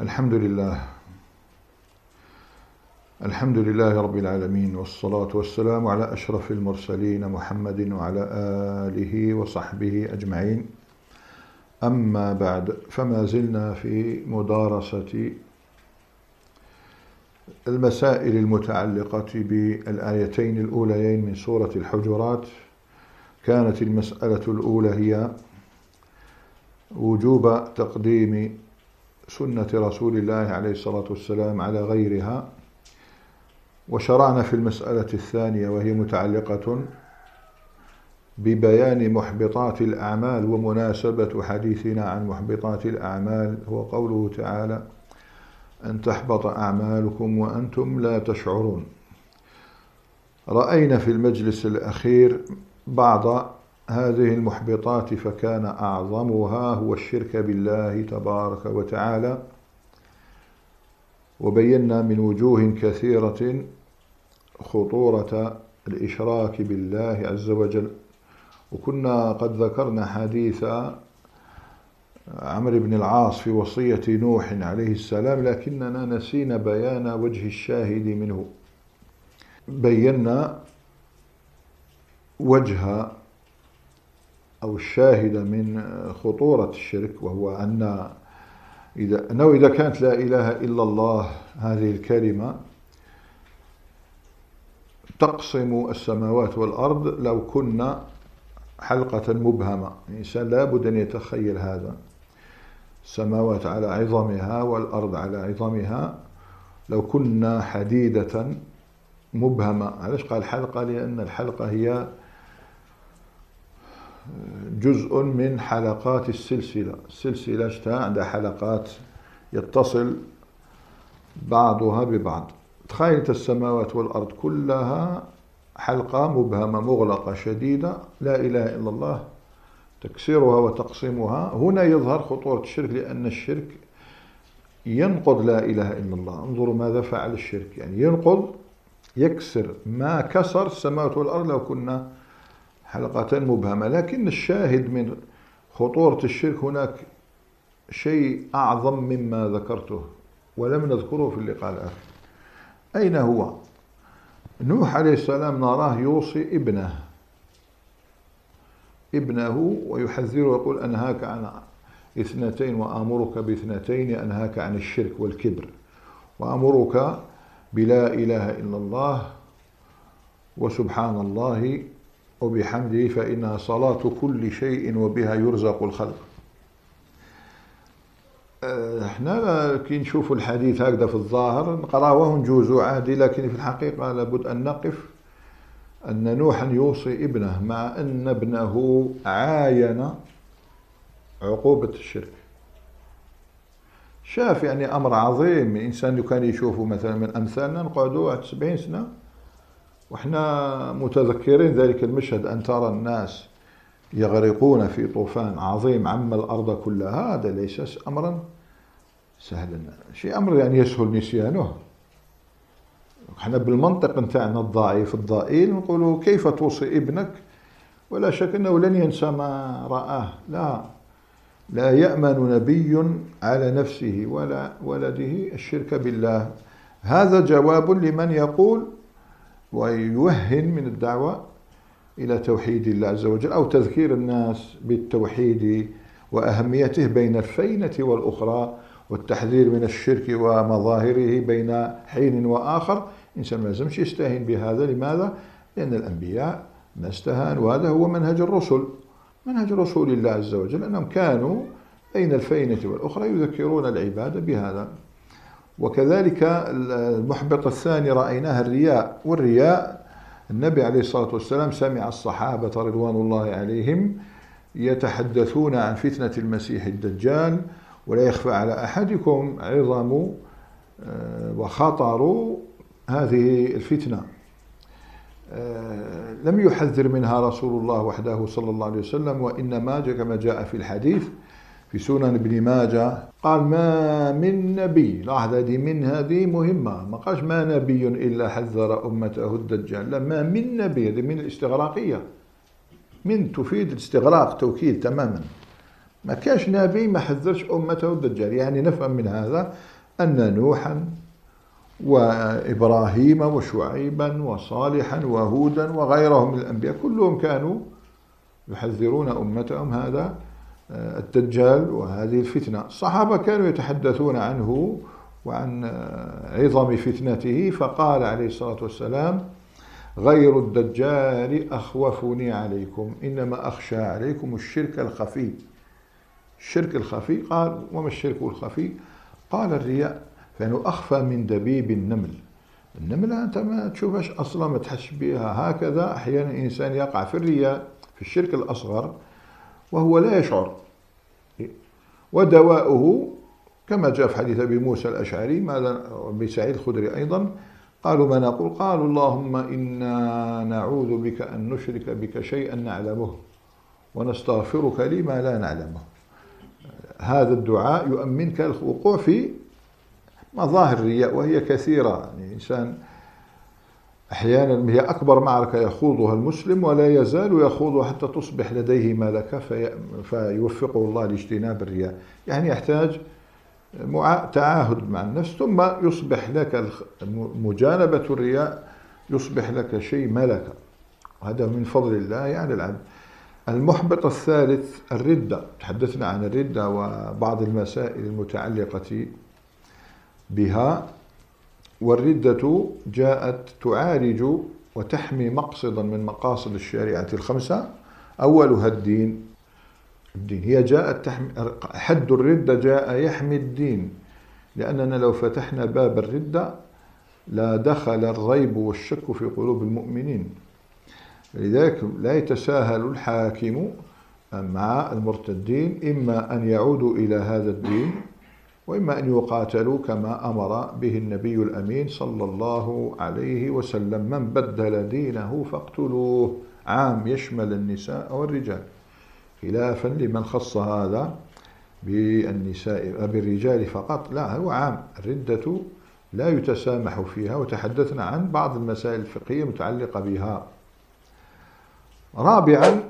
الحمد لله. الحمد لله رب العالمين والصلاة والسلام على أشرف المرسلين محمد وعلى آله وصحبه أجمعين. أما بعد فما زلنا في مدارسة المسائل المتعلقة بالآيتين الأوليين من سورة الحجرات. كانت المسألة الأولى هي وجوب تقديم سنة رسول الله عليه الصلاة والسلام على غيرها وشرعنا في المسألة الثانية وهي متعلقة ببيان محبطات الأعمال ومناسبة حديثنا عن محبطات الأعمال. هو قوله تعالى أن تحبط أعمالكم وأنتم لا تشعرون رأينا في المجلس الأخير بعض هذه المحبطات فكان أعظمها هو الشرك بالله تبارك وتعالى. وبينا من وجوه كثيرة خطورة الإشراك بالله عز وجل. وكنا قد ذكرنا حديث عمرو بن العاص في وصية نوح عليه السلام لكننا نسينا بيان وجه الشاهد منه. بينا وجه أو الشاهد من خطورة الشرك وهو أن إذا أنه إذا كانت لا إله إلا الله هذه الكلمة تقسم السماوات والأرض لو كنا حلقة مبهمة. الإنسان لابد أن يتخيل هذا. السماوات على عظمها والأرض على عظمها لو كنا حديدة مبهمة. علاش قال حلقة؟ لأن الحلقة هي جزء من حلقات السلسلة. السلسلة اشتها عندها حلقات يتصل بعضها ببعض. تخيلت السماوات والأرض كلها حلقة مبهمة مغلقة شديدة لا إله إلا الله تكسيرها وتقسيمها. هنا يظهر خطورة الشرك لأن الشرك ينقض لا إله إلا الله. انظروا ماذا فعل الشرك. يعني ينقض يكسر ما كسر السماوات والأرض لو كنا حلقة مبهمة لكن الشاهد من خطورة الشرك هناك شيء أعظم مما ذكرته ولم نذكره في اللقاء الآخر. أين هو؟ نوح عليه السلام نراه يوصي ابنه. ابنه ويحذره ويقول أنهاك عن اثنتين وآمرك باثنتين أنهاك عن الشرك والكبر. وأمرك بلا إله إلا الله وسبحان الله وبحمده فإنها صلاة كل شيء وبها يرزق الخلق. إحنا كي نشوفوا الحديث هكذا في الظاهر نقراه ونجوزوا عادي لكن في الحقيقة لابد أن نقف أن نوحا يوصي ابنه مع أن ابنه عاين عقوبة الشرك. شاف يعني أمر عظيم الإنسان لو كان يشوفه مثلا من أمثالنا نقعدوا سبعين سنة وإحنا متذكرين ذلك المشهد أن ترى الناس يغرقون في طوفان عظيم عم الأرض كلها. هذا ليس أمرا سهلا. شيء أمر يعني يسهل نسيانه. إحنا بالمنطق نتاعنا الضعيف الضئيل نقولوا كيف توصي ابنك؟ ولا شك إنه لن ينسى ما رآه. لا. لا يأمن نبي على نفسه ولا ولده الشرك بالله. هذا جواب لمن يقول ويوهن من الدعوة إلى توحيد الله عز وجل أو تذكير الناس بالتوحيد وأهميته بين الفينة والأخرى والتحذير من الشرك ومظاهره بين حين وآخر. الإنسان ما لازمش يستهين بهذا. لماذا؟ لأن الأنبياء ما استهانوا. وهذا هو منهج الرسل. منهج رسول الله عز وجل أنهم كانوا بين الفينة والأخرى يذكرون العباد بهذا. وكذلك المحبط الثاني رأيناه الرياء والرياء النبي عليه الصلاة والسلام سمع الصحابة رضوان الله عليهم يتحدثون عن فتنة المسيح الدجال ولا يخفى على أحدكم عظم آه، وخطر هذه الفتنة. آه، لم يحذر منها رسول الله وحده صلى الله عليه وسلم وإنما كما جاء في الحديث في سنن ابن ماجه قال ما من نبي لاحظ هذه من هذه مهمة. ما قالش ما نبي إلا حذر أمته الدجال. لا ما من نبي هذه من الاستغراقية. من تفيد الاستغراق توكيد تماما. ما كاش نبي ما حذرش أمته الدجال. يعني نفهم من هذا أن نوحا وإبراهيم وشعيبا وصالحا وهودا وغيرهم من الأنبياء كلهم كانوا يحذرون أمتهم هذا الدجال وهذه الفتنة. الصحابة كانوا يتحدثون عنه وعن آه، عظم فتنته فقال عليه الصلاة والسلام غير الدجال أخوفني عليكم إنما أخشى عليكم الشرك الخفي. الشرك الخفي؟ قال وما الشرك الخفي؟ قال الرياء فإنه أخفى من دبيب النمل. النملة أنت ما تشوفش أصلا ما تحس بها. هكذا أحيانا الإنسان يقع في الرياء في الشرك الأصغر وهو لا يشعر. ودواؤه كما جاء في حديث أبي موسى الأشعري ماذا بسعيد الخدري أيضا قالوا ما نقول؟ قالوا اللهم إنا نعوذ بك أن نشرك بك شيئا نعلمه ونستغفرك لما لا نعلمه. هذا الدعاء يؤمنك الوقوع في مظاهر الرياء وهي كثيرة. يعني إنسان أحيانا هي أكبر معركة يخوضها المسلم ولا يزال يخوضها حتى تصبح لديه ملكة في فيوفقه الله لاجتناب الرياء. يعني يحتاج تعاهد مع النفس ثم يصبح لك مجانبة الرياء يصبح لك شيء ملكة. هذا من فضل الله على العبد. المحبط الثالث الردة. تحدثنا عن الردة وبعض المسائل المتعلقة بها. والردة جاءت تعالج وتحمي مقصدا من مقاصد الشريعة الخمسة. أولها الدين. الدين. هي جاءت تحمي حد الردة جاء يحمي الدين. لأننا لو فتحنا باب الردة لا دخل الريب والشك في قلوب المؤمنين. لذلك لا يتساهل الحاكم مع المرتدين إما أن يعودوا إلى هذا الدين وإما أن يقاتلوا كما أمر به النبي الأمين صلى الله عليه وسلم من بدل دينه فاقتلوه. عام يشمل النساء والرجال. خلافا لمن خص هذا بالنساء بالرجال فقط. لا هو عام. الردة لا يتسامح فيها وتحدثنا عن بعض المسائل الفقهية المتعلقة بها. رابعا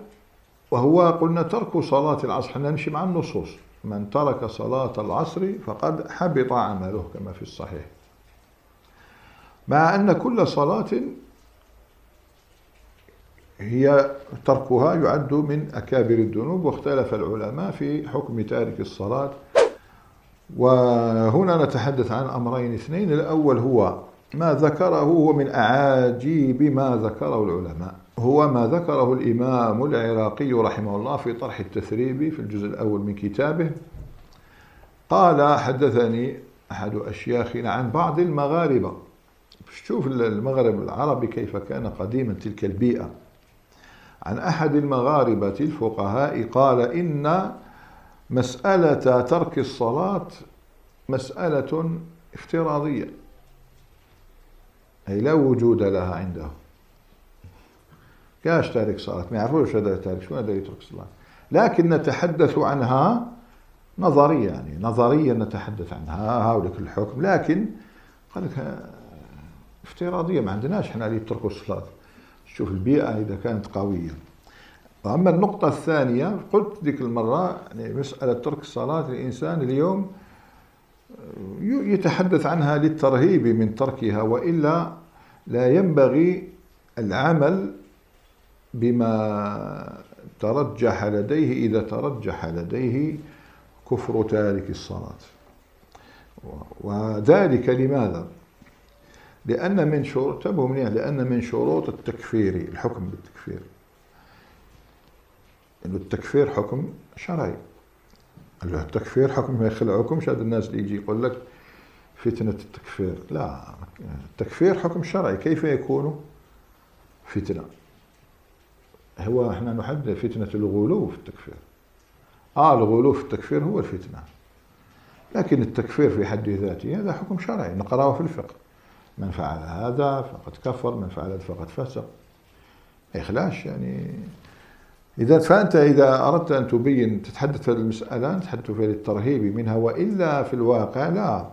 وهو قلنا ترك صلاة العصر نمشي مع النصوص. من ترك صلاة العصر فقد حبط عمله كما في الصحيح. مع أن كل صلاة هي تركها يعد من أكابر الذنوب واختلف العلماء في حكم تارك الصلاة. وهنا نتحدث عن أمرين. اثنين الأول هو ما ذكره هو من أعاجيب ما ذكره العلماء. هو ما ذكره الإمام العراقي رحمه الله في طرح التثريب في الجزء الأول من كتابه. قال حدثني أحد أشياخنا عن بعض المغاربة. شوف المغرب العربي كيف كان قديما تلك البيئة. عن أحد المغاربة الفقهاء قال إن مسألة ترك الصلاة مسألة افتراضية. أي لا وجود لها عنده. كاش تارك صلاة ما يعرفوش هذا تارك شو هذا يترك صلاة لكن نتحدث عنها نظرية يعني نظريا نتحدث عنها هاولك الحكم. لكن قال لك افتراضية ما عندناش إحنا اللي يتركوا الصلاة. شوف البيئة إذا كانت قوية. وأما النقطة الثانية قلت ذيك المرة يعني مسألة ترك الصلاة الإنسان اليوم يتحدث عنها للترهيب من تركها وإلا لا ينبغي العمل بما ترجح لديه إذا ترجح لديه كفر تارك الصلاة. وذلك لماذا؟ لأن من شروط لأن من شروط التكفير الحكم بالتكفير. إنه التكفير حكم شرعي. التكفير حكم ما يخلعكمش هذا الناس اللي يجي يقول لك فتنة التكفير. لا التكفير حكم شرعي. كيف يكون فتنة؟ هو إحنا نحدد فتنة الغلو في التكفير. آه الغلو في التكفير هو الفتنة. لكن التكفير في حد ذاته هذا حكم شرعي. نقرأه في الفقه. من فعل هذا فقد كفر من فعل هذا فقد فسق. إخلاش يعني. إذا فأنت إذا أردت أن تبين تتحدث في المسألة تتحدث في الترهيب منها وإلا في الواقع لا.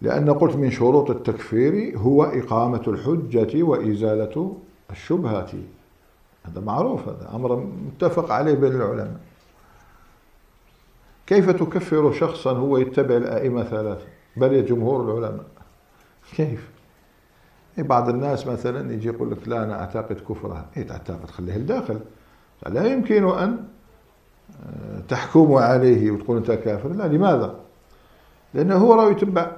لأن قلت من شروط التكفير هو إقامة الحجة وإزالة الشبهات هذا معروف هذا أمر متفق عليه بين العلماء. كيف تكفر شخصا هو يتبع الأئمة ثلاثة؟ بل جمهور العلماء. كيف؟ إيه، بعض الناس مثلا يجي يقول لك لا أنا أعتقد كفره إيه تعتقد خليه الداخل لا يمكن أن آه، تحكم عليه وتقول أنت كافر. لا لماذا؟ لأنه هو راه يتبع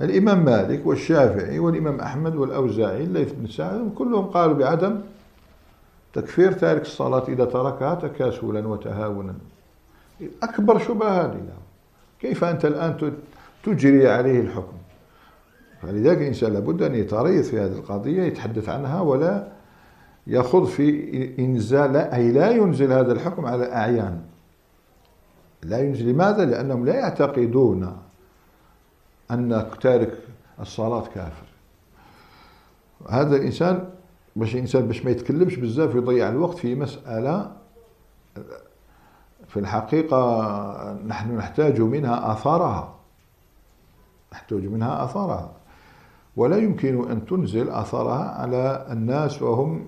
الإمام مالك والشافعي والإمام أحمد والأوزاعي الليث بن سعد كلهم قالوا بعدم تكفير تارك الصلاة إذا تركها تكاسلا وتهاونا أكبر شبهة هذه كيف أنت الآن تجري عليه الحكم؟ فلذلك الإنسان لابد أن يتريث في هذه القضية يتحدث عنها ولا يخوض في إنزال أي لا ينزل هذا الحكم على أعيان. لا ينزل لماذا؟ لأنهم لا يعتقدون أن تارك الصلاة كافر. هذا الإنسان باش الإنسان باش ما يتكلمش بزاف ويضيع الوقت في مسألة في الحقيقة نحن نحتاج منها آثارها. نحتاج منها آثارها. ولا يمكن أن تنزل أثرها على الناس وهم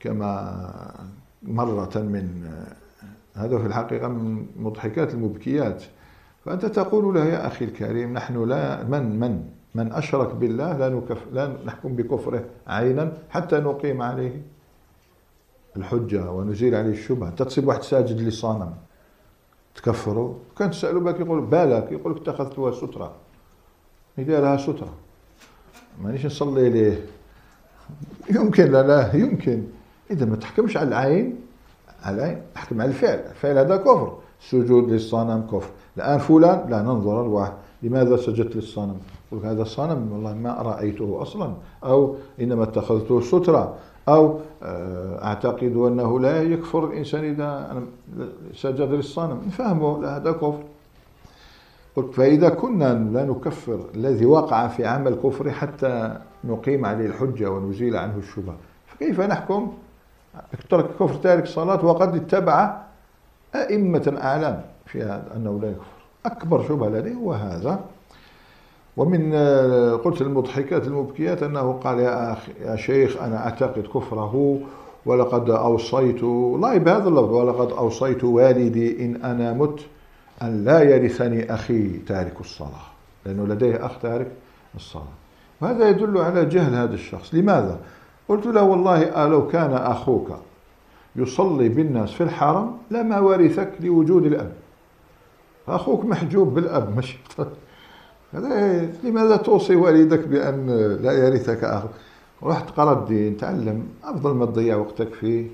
كما مرة من هذا في الحقيقة من مضحكات المبكيات. فأنت تقول له يا أخي الكريم نحن لا من من؟ من أشرك بالله لا, نكف لا نحكم بكفره عينا حتى نقيم عليه الحجة ونزيل عليه الشبهة. تصيب واحد ساجد للصنم تكفره؟ كان تسأله باك يقول بالك يقول لك اتخذتها سترة. يديرها سترة. مانيش نصلي ليه يمكن لا لا يمكن. إذا ما تحكمش على العين على العين تحكم على الفعل. الفعل هذا كفر. السجود للصنم كفر. الآن فلان لا ننظر الواحد لماذا سجدت للصنم؟ يقول هذا الصنم والله ما رأيته أصلا. أو إنما اتخذته سترة. أو آه، أعتقد أنه لا يكفر الإنسان إذا سجد للصنم. نفهمه لا هذا كفر. قلت فإذا كنا لا نكفر الذي وقع في عمل كفر حتى نقيم عليه الحجة ونزيل عنه الشبهة فكيف نحكم؟ ترك كفر تارك الصلاة وقد اتبع أئمة أعلام. في هذا أنه لا يكفر. أكبر شبهة لديه هو هذا. ومن قلت المضحكات المبكيات أنه قال يا أخي يا شيخ أنا أعتقد كفره ولقد أوصيت لا بهذا اللفظ ولقد أوصيت والدي إن أنا مت أن لا يرثني أخي تارك الصلاة. لأنه لديه أخ تارك الصلاة. وهذا يدل على جهل هذا الشخص. لماذا؟ قلت له والله آه لو كان أخوك يصلي بالناس في الحرم لما ورثك لوجود الأب. أخوك محجوب بالأب مش لماذا توصي والدك بأن لا يرثك أخوك رحت قرأت الدين تعلم أفضل ما تضيع وقتك فيه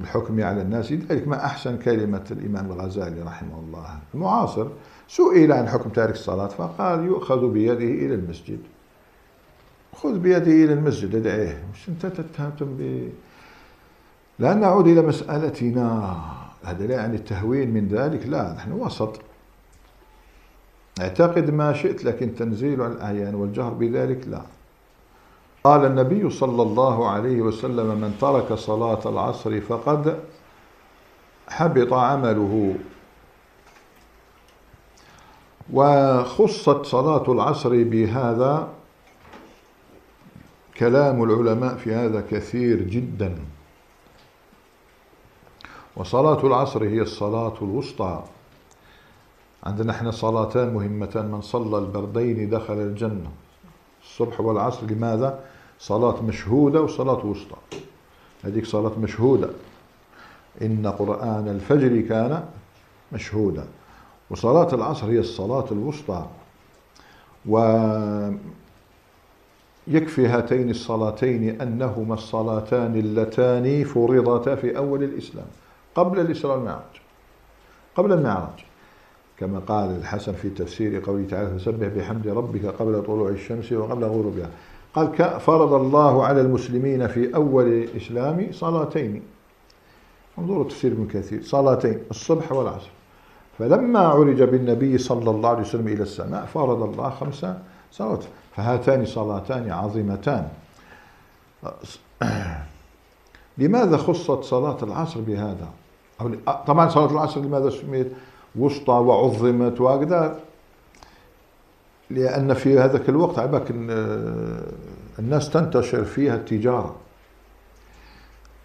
الحكم على الناس. لذلك ما أحسن كلمة الإمام الغزالي رحمه الله. المعاصر سئل عن حكم تارك الصلاة فقال يؤخذ بيده إلى المسجد. خذ بيده إلى المسجد ادعيه. مش أنت تتهم ب؟ لا نعود إلى مسألتنا. هذا لا يعني التهوين من ذلك لا نحن وسط. اعتقد ما شئت لكن تنزيل على الأعيان والجهر بذلك لا. قال النبي صلى الله عليه وسلم من ترك صلاة العصر فقد حبط عمله. وخصت صلاة العصر بهذا كلام العلماء في هذا كثير جدا. وصلاة العصر هي الصلاة الوسطى. عندنا إحنا صلاتان مهمتان من صلى البردين دخل الجنة. الصبح والعصر لماذا؟ صلاة مشهودة وصلاة وسطى. هذيك صلاة مشهودة. إن قرآن الفجر كان مشهودا. وصلاة العصر هي الصلاة الوسطى. ويكفي هاتين الصلاتين أنهما الصلاتان اللتان فرضتا في أول الإسلام. قبل الإسراء والمعراج. قبل المعراج. كما قال الحسن في تفسير قوله تعالى فسبح بحمد ربك قبل طلوع الشمس وقبل غروبها. قال فرض الله على المسلمين في أول الإسلام صلاتين. انظروا تفسير ابن كثير. صلاتين الصبح والعصر. فلما عرج بالنبي صلى الله عليه وسلم إلى السماء فرض الله خمس صلوات. فهاتان صلاتان عظيمتان. لماذا خصت صلاة العصر بهذا؟ طبعا صلاة العصر لماذا سميت وسطى وعظمت وهكذا؟ لأن في هذاك الوقت عباك الناس تنتشر فيها التجارة.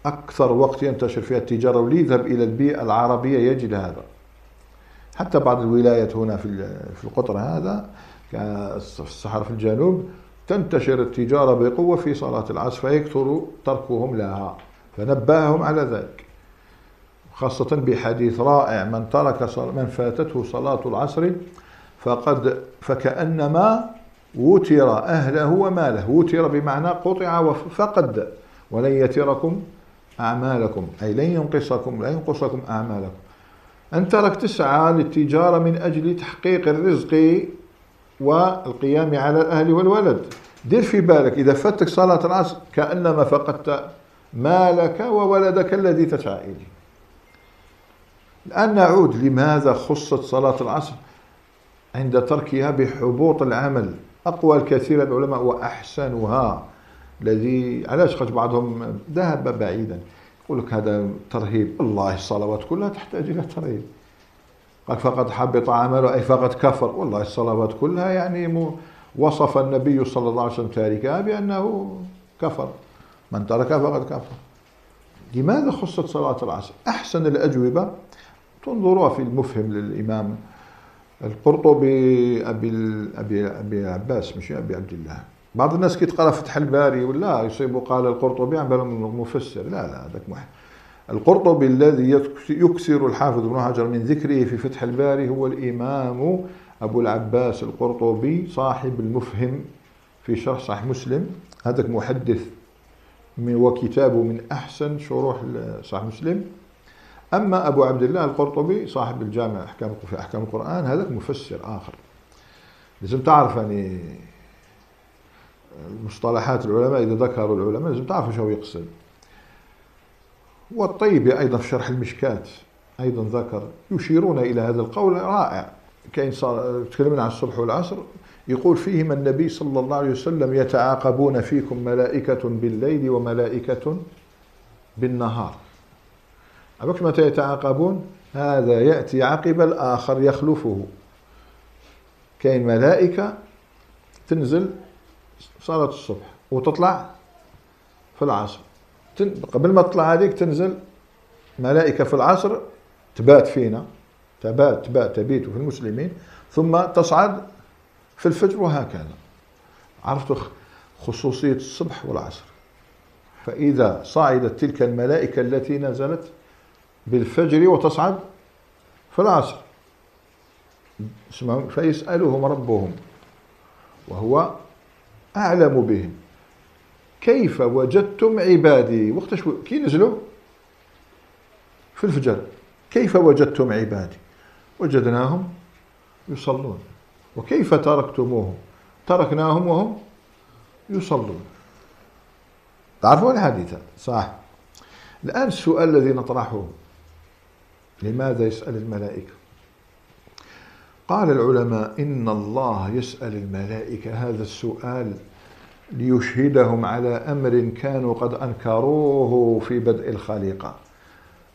أكثر وقت ينتشر فيها التجارة وليذهب إلى البيئة العربية يجد هذا. حتى بعض الولايات هنا في في القطر هذا في الصحراء في الجنوب تنتشر التجارة بقوة في صلاة العصر فيكثر تركهم لها فنبههم على ذلك. خاصة بحديث رائع من ترك من فاتته صلاة العصر فقد فكأنما وتر أهله وماله. وتر بمعنى قطع وفقد ولن يتركم أعمالكم أي لن ينقصكم لا ينقصكم أعمالكم. أنت راك تسعى للتجارة من أجل تحقيق الرزق والقيام على الأهل والولد. دير في بالك إذا فاتك صلاة العصر كأنما فقدت مالك وولدك الذي تسعى إليه. الآن نعود. لماذا خصت صلاة العصر عند تركها بحبوط العمل؟ أقوى الكثير العلماء وأحسنها. الذي علاش خرج بعضهم ذهب بعيدا؟ يقول لك هذا ترهيب. الله الصلوات كلها تحتاج إلى ترهيب. قال فقد حبط عمله أي فقد كفر. والله الصلوات كلها يعني وصف النبي صلى الله عليه وسلم تاركها بأنه كفر. من تركها فقد كفر. لماذا خصت صلاة العصر؟ أحسن الأجوبة تنظروا في المفهم للإمام القرطبي أبي أبي أبي عباس مش أبي عبد الله. بعض الناس كي تقرا فتح الباري ولا يصيب قال القرطبي عن بالهم مفسر لا لا هذاك محب القرطبي الذي يكسر الحافظ ابن حجر من ذكره في فتح الباري هو الإمام أبو العباس القرطبي صاحب المفهم في شرح صحيح مسلم. هذاك محدث وكتابه من أحسن شروح صحيح مسلم. أما أبو عبد الله القرطبي صاحب الجامع أحكام في أحكام القرآن هذاك مفسر آخر. لازم تعرف يعني مصطلحات العلماء إذا ذكروا العلماء لازم تعرفوا شو يقصد. والطيبي أيضا في شرح المشكات أيضا ذكر يشيرون إلى هذا القول رائع. كاين صار تكلمنا عن الصبح والعصر يقول فيهما النبي صلى الله عليه وسلم يتعاقبون فيكم ملائكة بالليل وملائكة بالنهار. عرفت متى يتعاقبون هذا يأتي عقب الآخر يخلفه. كاين ملائكة تنزل صلاة الصبح وتطلع في العصر. قبل ما تطلع هذيك تنزل ملائكة في العصر تبات فينا. تبات تبات تبيت في المسلمين. ثم تصعد في الفجر وهكذا. عرفتوا خصوصية الصبح والعصر. فإذا صعدت تلك الملائكة التي نزلت بالفجر وتصعد في العصر. فيسألهم ربهم وهو أعلم بهم. كيف وجدتم عبادي؟ وقتاش كي نزلوا؟ في الفجر. كيف وجدتم عبادي؟ وجدناهم يصلون. وكيف تركتموهم؟ تركناهم وهم يصلون. تعرفون الحديث؟ صح الآن السؤال الذي نطرحه. لماذا يسأل الملائكة؟ قال العلماء إن الله يسأل الملائكة هذا السؤال ليشهدهم على أمر كانوا قد أنكروه في بدء الخليقة.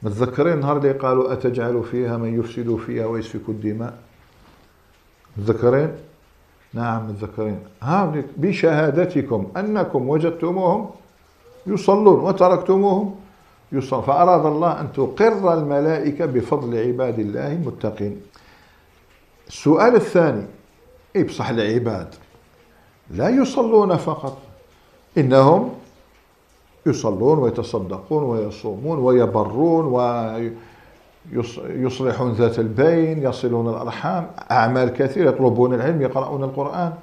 متذكرين النهار اللي قالوا أتجعل فيها من يفسد فيها ويسفك الدماء؟ متذكرين؟ نعم متذكرين. ها بشهادتكم أنكم وجدتموهم يصلون وتركتموهم؟ يصلون فأراد الله أن تقر الملائكة بفضل عباد الله المتقين. السؤال الثاني إيه بصح العباد؟ لا يصلون فقط. إنهم يصلون ويتصدقون ويصومون ويبرون ويصلحون ذات البين يصلون الأرحام. أعمال كثيرة يطلبون العلم يقرؤون القرآن.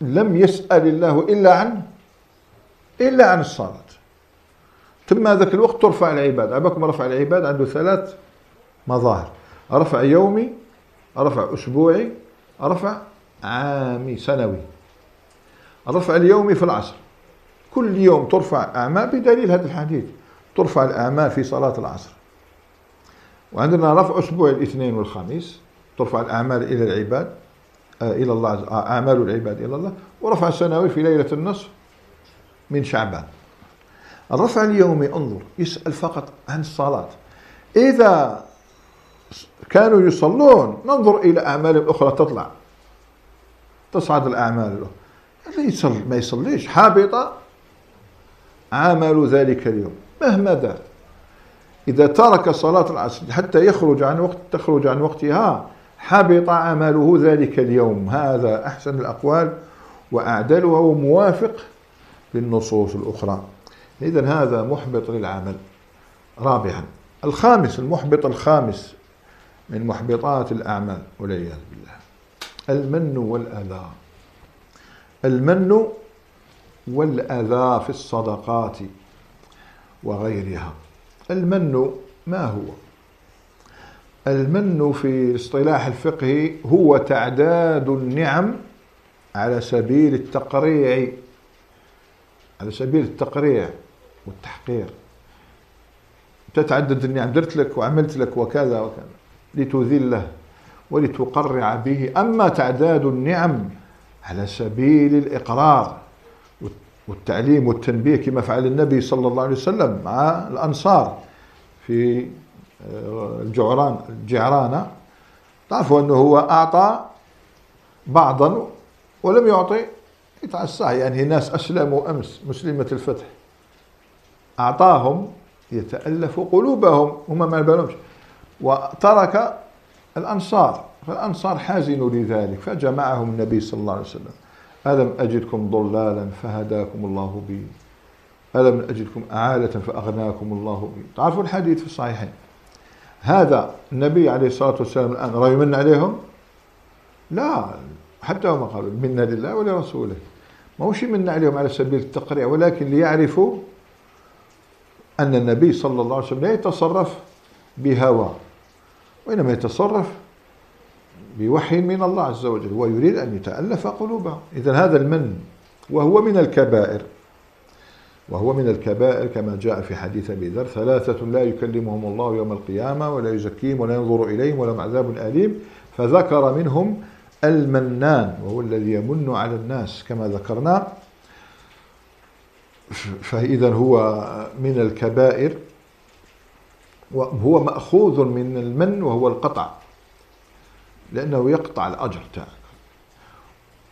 لم يسأل الله إلا عن إلا عن الصلاة. ثم ذاك الوقت ترفع العباد؟ عباكم رفع العباد عنده ثلاث مظاهر. رفع يومي رفع أسبوعي رفع عامي سنوي. الرفع اليومي في العصر. كل يوم ترفع أعمال بدليل هذا الحديث. ترفع الأعمال في صلاة العصر. وعندنا رفع أسبوع الاثنين والخميس. ترفع الأعمال إلى العباد آه، إلى الله آه، أعمال العباد إلى الله. ورفع السنوي في ليلة النصف من شعبان. الرفع اليومي انظر يسأل فقط عن الصلاة. إذا كانوا يصلون ننظر إلى أعمال أخرى تطلع. تصعد الأعمال اللي يصلي ما يصليش. حابط عمل ذلك اليوم. مهما دار. إذا ترك صلاة العصر حتى يخرج عن وقت تخرج عن وقتها حبط عمله ذلك اليوم. هذا أحسن الأقوال وأعدلها وموافق للنصوص الأخرى. إذا هذا محبط للعمل. رابعا الخامس المحبط الخامس من محبطات الأعمال والعياذ بالله. المن والأذى. المن والأذى في الصدقات وغيرها. المن ما هو؟ المن في اصطلاح الفقه هو تعداد النعم على سبيل التقريع على سبيل التقريع. والتحقير. تتعدد النعم درت لك وعملت لك وكذا وكذا. لتذله ولتقرع به. أما تعداد النعم على سبيل الإقرار والتعليم والتنبيه كما فعل النبي صلى الله عليه وسلم مع الأنصار في آه، الجعران الجعرانة تعرفوا أنه هو أعطى بعضا ولم يعطي يتعساه يعني ناس أسلموا أمس مسلمة الفتح. أعطاهم يتألف قلوبهم هم ما بالهمش وترك الأنصار فالأنصار حازنوا لذلك فجمعهم النبي صلى الله عليه وسلم. ألم أجدكم ضلالا فهداكم الله بي؟ ألم أجدكم أعالة فأغناكم الله بي؟ تعرفوا الحديث في الصحيحين. هذا النبي عليه الصلاة والسلام الآن رأي يمن عليهم؟ لا حتى هم قالوا منا لله ولرسوله. ما هوش منا عليهم على سبيل التقريع ولكن ليعرفوا أن النبي صلى الله عليه وسلم لا يتصرف بهوى وإنما يتصرف بوحي من الله عز وجل ويريد أن يتألف قلوبهم إذا هذا المن وهو من الكبائر. وهو من الكبائر كما جاء في حديث أبي ذر ثلاثة لا يكلمهم الله يوم القيامة ولا يزكيهم ولا ينظر إليهم ولهم عذاب أليم. فذكر منهم المنان وهو الذي يمن على الناس كما ذكرنا. فإذا هو من الكبائر وهو مأخوذ من المن وهو القطع لأنه يقطع الأجر تاعك.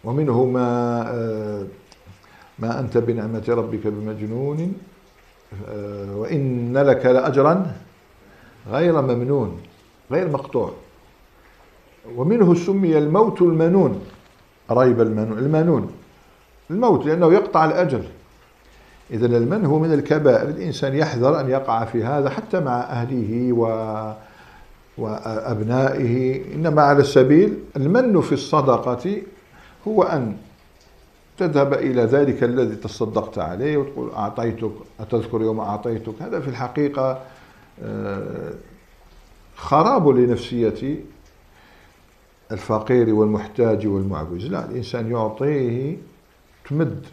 ومنه ما آه، ما أنت بنعمة ربك بمجنون آه، وإن لك لأجرا غير ممنون غير مقطوع. ومنه سمي الموت المنون ريب المنون المنون. الموت لأنه يقطع الأجل إذا المن هو من الكبائر الإنسان يحذر أن يقع في هذا حتى مع أهله و وأبنائه إنما على السبيل المن في الصدقة هو أن تذهب إلى ذلك الذي تصدقت عليه وتقول أعطيتك أتذكر يوم أعطيتك؟ هذا في الحقيقة آه، خراب لنفسية الفقير والمحتاج والمعوز لا الإنسان يعطيه تمد.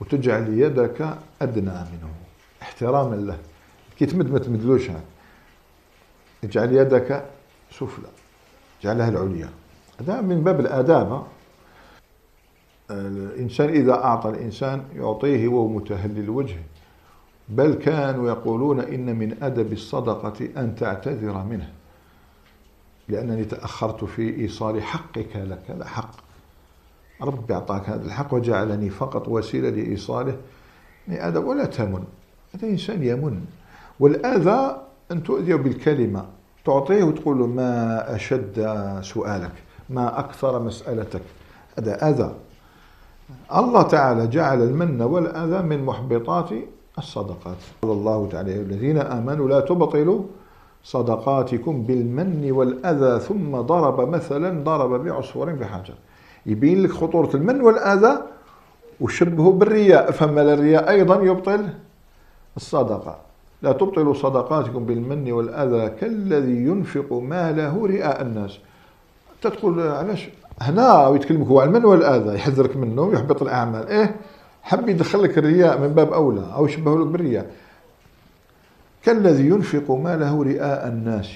وتجعل يدك أدنى منه. احتراما له. كي تمد ما تمدلوش اجعل يدك سفلى. اجعلها العليا. هذا من باب الآداب الإنسان إذا أعطى الإنسان يعطيه وهو متهلل الوجه. بل كانوا يقولون إن من أدب الصدقة أن تعتذر منه. لأنني تأخرت في إيصال حقك لك. هذا حق ربي أعطاك هذا الحق وجعلني فقط وسيلة لإيصاله. أدب ولا تمن هذا إنسان يمن. والأذى أن تؤذيه بالكلمة تعطيه وتقول له ما أشد سؤالك ما أكثر مسألتك. هذا أذى. الله تعالى جعل المن والأذى من محبطات الصدقات. قال الله تعالى الذين آمنوا لا تبطلوا صدقاتكم بالمن والأذى ثم ضرب مثلا ضرب بعصفور بحجر. يبين لك خطورة المن والأذى وشبهه بالرياء. فما الرياء؟ أيضا يبطل الصدقة. لا تبطلوا صدقاتكم بالمن والأذى كالذي ينفق ماله رئاء الناس. تدخل علاش؟ هنا ويتكلمك هو على المن والأذى يحذرك منه ويحبط الأعمال. إيه حب يدخل لك الرياء من باب أولى أو يشبه لك بالرياء. كالذي ينفق ماله رئاء الناس.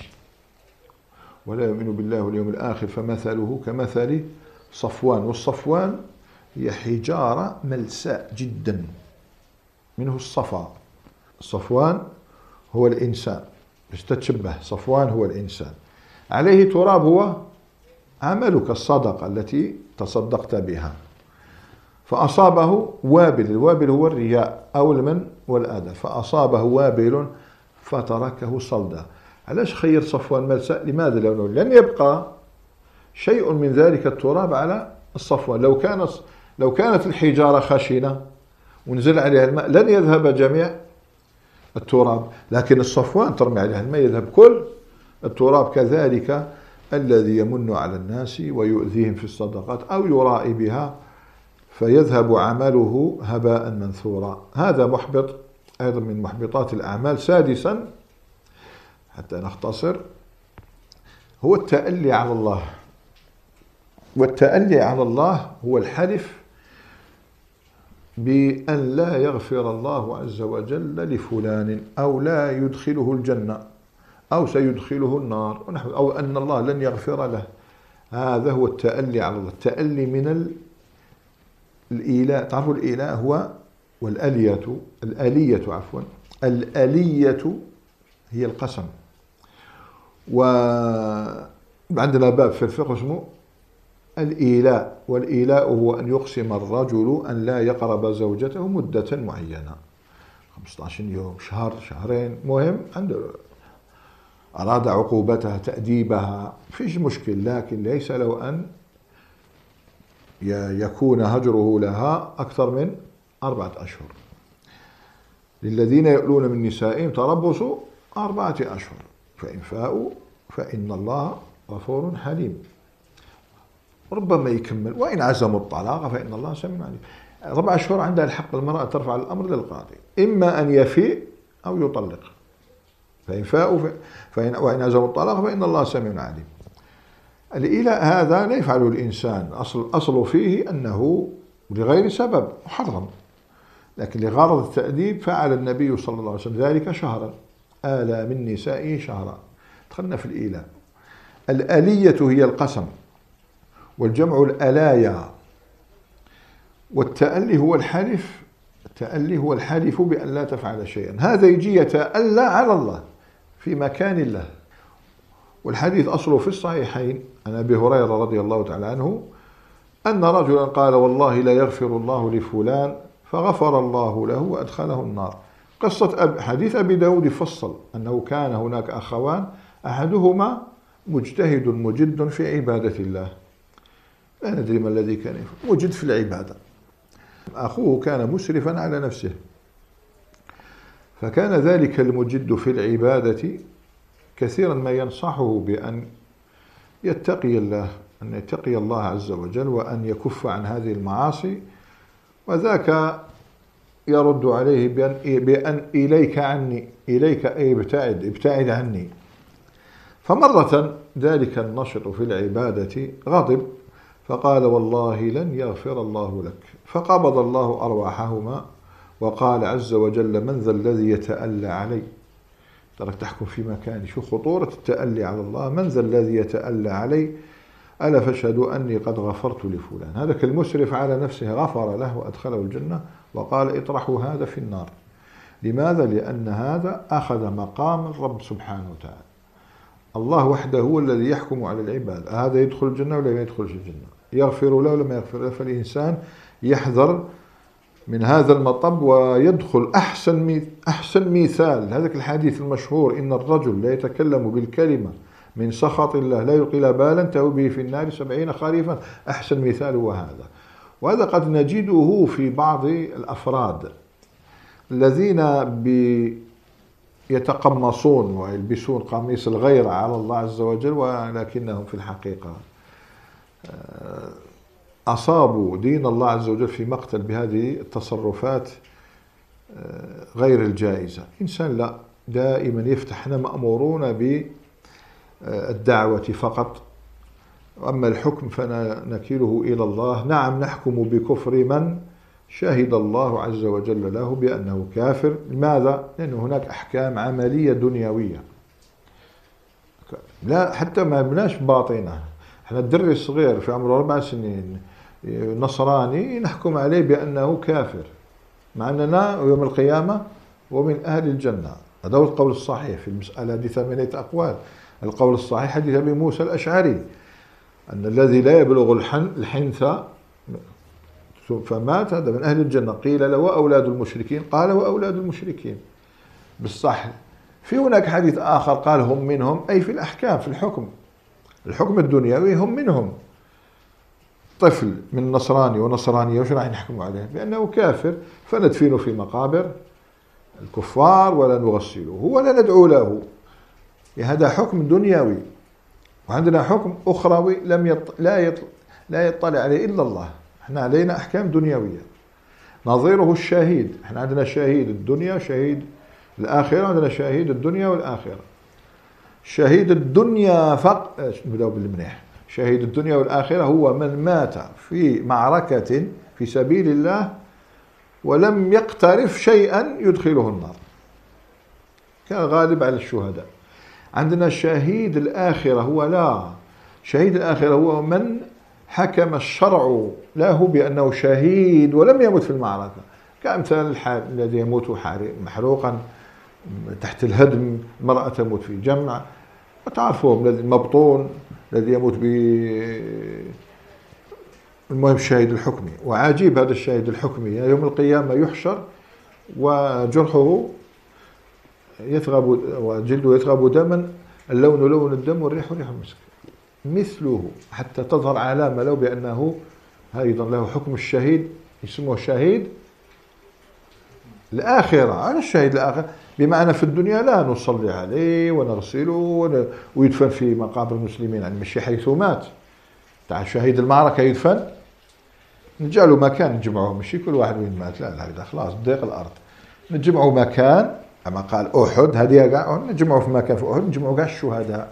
ولا يؤمن بالله واليوم الآخر فمثله كمثل صفوان والصفوان هي حجارة ملساء جدا. منه الصفا. صفوان هو الإنسان. باش تتشبه صفوان هو الإنسان. عليه تراب هو عملك الصدقة التي تصدقت بها. فأصابه وابل الوابل هو الرياء أو المن والأذى فأصابه وابل فتركه صلدا. علاش خير صفوان ملساء؟ لماذا؟ لأنه لن يبقى شيء من ذلك التراب على الصفوان لو كانت لو كانت الحجارة خشنة ونزل عليها الماء لن يذهب جميع التراب. لكن الصفوان ترمي عليها الماء يذهب كل التراب كذلك الذي يمن على الناس ويؤذيهم في الصدقات أو يرائي بها فيذهب عمله هباء منثورا. هذا محبط أيضا من محبطات الأعمال. سادسا حتى نختصر هو التألي على الله. والتألي على الله هو الحلف بأن لا يغفر الله عز وجل لفلان أو لا يدخله الجنة أو سيدخله النار أو أن الله لن يغفر له. هذا هو التألي على الله. التألي من الإيلاء تعرفوا الإيلاء هو والألية الآلية عفوا. الآلية هي القسم. وعندنا باب في الفقه اسمه الإيلاء والإيلاء هو أن يقسم الرجل أن لا يقرب زوجته مدة معينة. 15 يوم شهر شهرين مهم عنده أراد عقوبتها تأديبها فيش مشكل لكن ليس له أن يكون هجره لها أكثر من أربعة أشهر. للذين يؤلون من نسائهم تربص أربعة أشهر فإن فاءوا فإن الله غفور حليم. ربما يكمل. وإن عزموا الطلاق فإن الله سميع عليم. أربع أشهر عندها الحق المرأة ترفع الأمر للقاضي. إما أن يفيء أو يطلق. فإن فاءوا فإن وإن عزموا الطلاق فإن الله سميع عليم. الإيلاء هذا لا يفعله الإنسان. أصل أصل فيه أنه لغير سبب محرم. لكن لغرض التأديب فعل النبي صلى الله عليه وسلم ذلك شهرا. آلى من نسائه شهرا. دخلنا في الإيلاء الآلية هي القسم. والجمع الألايا. والتألي هو الحلف التألي هو الحلف بأن لا تفعل شيئا. هذا يجي يتألى على الله في مكان الله. والحديث أصله في الصحيحين عن أبي هريرة رضي الله تعالى عنه أن رجلا قال والله لا يغفر الله لفلان فغفر الله له وأدخله النار. قصة أب حديث أبي داود يفصل أنه كان هناك أخوان أحدهما مجتهد مجد في عبادة الله. لا ندري ما الذي كان يفعل. مجد في العبادة. أخوه كان مسرفا على نفسه. فكان ذلك المجد في العبادة كثيرا ما ينصحه بأن يتقي الله أن يتقي الله عز وجل وأن يكف عن هذه المعاصي. وذاك يرد عليه بأن, بأن إليك عني إليك أي ابتعد ابتعد عني. فمرة ذلك النشط في العبادة غضب. فقال والله لن يغفر الله لك. فقبض الله أرواحهما وقال عز وجل من ذا الذي يتألى علي؟ ترك تحكم في مكاني. شو خطورة التألي على الله. من ذا الذي يتألى علي؟ ألا فاشهدوا أني قد غفرت لفلان. هذا كالمسرف على نفسه غفر له وأدخله الجنة وقال اطرحوا هذا في النار. لماذا؟ لأن هذا أخذ مقام الرب سبحانه وتعالى. الله وحده هو الذي يحكم على العباد. هذا يدخل الجنة ولا ما يدخلش الجنة؟ يغفر له ما يغفر له. فالإنسان يحذر من هذا المطب ويدخل أحسن أحسن مثال. هذاك الحديث المشهور إن الرجل لا يتكلم بالكلمة من سخط الله لا يلقي بالا تهو به في النار سبعين خريفا. أحسن مثال هو هذا. وهذا قد نجده في بعض الأفراد الذين يتقمصون ويلبسون قميص الغيرة على الله عز وجل ولكنهم في الحقيقة أصابوا دين الله عز وجل في مقتل بهذه التصرفات آه، غير الجائزة. إنسان لا دائما يفتح إحنا مأمورون بالدعوة فقط. وأما الحكم فنكله إلى الله. نعم نحكم بكفر من شهد الله عز وجل له بأنه كافر. لماذا؟ لأن هناك أحكام عملية دنيوية. لا حتى ما بناش باطنة. إحنا الدري الصغير في عمره أربع سنين نصراني نحكم عليه بأنه كافر مع أننا يوم القيامة ومن أهل الجنة. هذا هو القول الصحيح في المسألة هذه ثمانية أقوال. القول الصحيح حديث أبي موسى الأشعري أن الذي لا يبلغ الحن الحنث فمات هذا من أهل الجنة. قيل له وأولاد المشركين؟ قال وأولاد المشركين. بالصح في هناك حديث آخر قال هم منهم. أي في الأحكام في الحكم. الحكم الدنيوي هم منهم. طفل من نصراني ونصرانية وش راح نحكم عليه؟ بأنه كافر فندفنه في مقابر الكفار ولا نغسله ولا ندعو له. هذا حكم دنيوي. وعندنا حكم أخروي لم يط... لا يط... لا يطلع عليه إلا الله. إحنا علينا أحكام دنيوية. نظيره الشهيد. إحنا عندنا شهيد الدنيا شهيد الآخرة عندنا شهيد الدنيا والآخرة. شهيد الدنيا فقط نبدأ بالمنيح شهيد الدنيا والآخرة هو من مات في معركة في سبيل الله ولم يقترف شيئا يدخله النار. كان غالب على الشهداء. عندنا شهيد الآخرة هو لا. شهيد الآخرة هو من حكم الشرع. له بأنه شهيد ولم يمت في المعركة. كأمثال الذي يموت محروقا. تحت الهدم المرأة تموت في جمع. وتعرفهم المبطون الذي يموت ب المهم الشاهد الحكمي. وعجيب هذا الشاهد الحكمي. يوم القيامة يحشر وجرحه يثغب وجلده يثغب دما اللون لون الدم والريح ريح المسك. مثله حتى تظهر علامة له بأنه أيضا له حكم الشهيد يسموه شهيد الآخرة. على الشهيد الآخر. بمعنى في الدنيا لا نصلي عليه ونغسله ويدفن في مقابر المسلمين. يعني مش حيث مات. تاع شهيد المعركة يدفن. نجعلوا مكان نجمعوه. ماشي كل واحد وين مات. لا لا خلاص ضيق الأرض. نجمعوا مكان. كما قال أحد هذه كاع نجمعوا في مكان في أحد نجمعوا كاع الشهداء.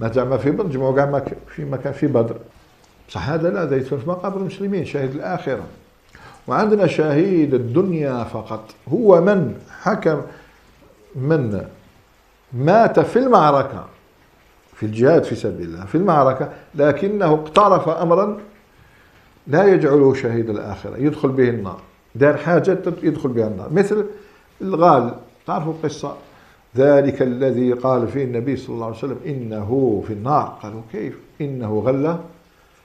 ما زعما في بدر نجمعوا كاع في مكان في بدر. بصح هذا لا هذا يدفن في مقابر المسلمين شهيد الآخرة. وعندنا شهيد الدنيا فقط. هو من حكم من مات في المعركة في الجهاد في سبيل الله في المعركة لكنه اقترف أمرا لا يجعله شهيد الآخرة يدخل به النار. دار حاجة يدخل بها النار. مثل الغال تعرفوا القصة ذلك الذي قال فيه النبي صلى الله عليه وسلم إنه في النار. قالوا كيف؟ إنه غلة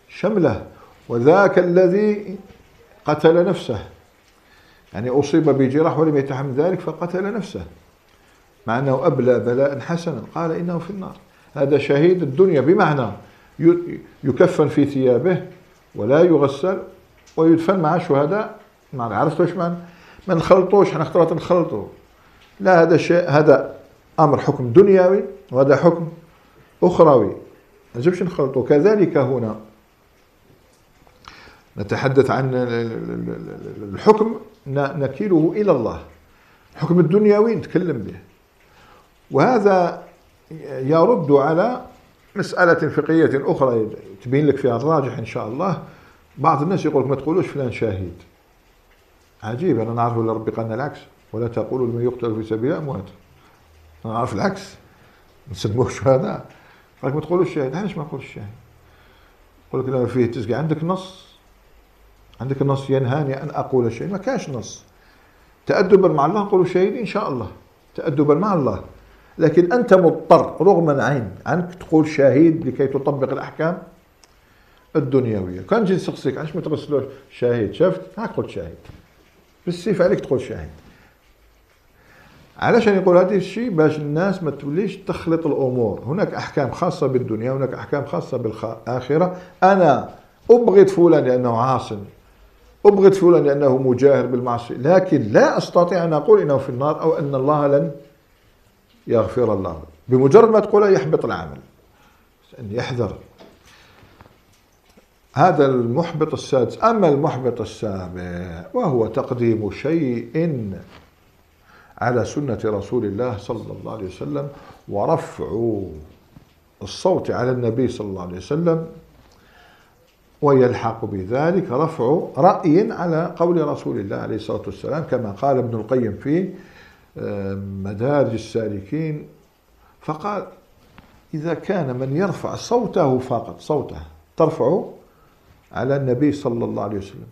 شمله. وذاك الذي قتل نفسه. يعني أصيب بجراح ولم يتحمل ذلك فقتل نفسه. مع أنه أبلى بلاء حسنا. قال إنه في النار. هذا شهيد الدنيا بمعنى يكفن في ثيابه ولا يغسل ويدفن مع شهداء ما عرفت واش معنى؟ ما نخلطوش إحنا اخترت نخلطو لا هذا شيء هذا أمر حكم دنيوي وهذا حكم أخروي. ما نجمش نخلطو كذلك هنا نتحدث عن الحكم نكيله إلى الله. الحكم الدنيوي نتكلم به. وهذا يرد على مسألة فقهية أخرى تبين لك فيها الراجح إن شاء الله. بعض الناس يقول ما تقولوش فلان شاهد. عجيب أنا نعرف ولا ربي قالنا العكس. ولا تقولوا لمن يقتل في سبيل أموات أنا نعرف العكس. نسموه شهداء قالك ما تقولوش شاهد. علاش ما نقولش شاهد؟ يقول لك فيه تسقي عندك نص؟ عندك نص ينهاني أن أقول شيء. ما كاش نص. تأدبا مع الله نقول شهيد إن شاء الله. تأدبا مع الله. لكن أنت مضطر رغم عين عنك تقول شهيد لكي تطبق الأحكام الدنيوية. كان جي نسقسيك علاش ما تغسلوش؟ شاهد شفت؟ هاك قلت شاهد. بالسيف عليك تقول شاهد. علاش يقول هذا الشيء؟ باش الناس ما توليش تخلط الأمور. هناك أحكام خاصة بالدنيا هناك أحكام خاصة بالآخرة. أنا أبغض فلان لأنه عاصم. أبغض فلان لأنه مجاهر بالمعصية. لكن لا أستطيع أن أقول إنه في النار أو أن الله لن يغفر الله. بمجرد ما تقولها يحبط العمل. أن يحذر. هذا المحبط السادس. أما المحبط السابع وهو تقديم شيء على سنة رسول الله صلى الله عليه وسلم ورفع الصوت على النبي صلى الله عليه وسلم ويلحق بذلك رفع رأي على قول رسول الله عليه الصلاة والسلام كما قال ابن القيم في مدارج السالكين فقال إذا كان من يرفع صوته فقط صوته ترفعه على النبي صلى الله عليه وسلم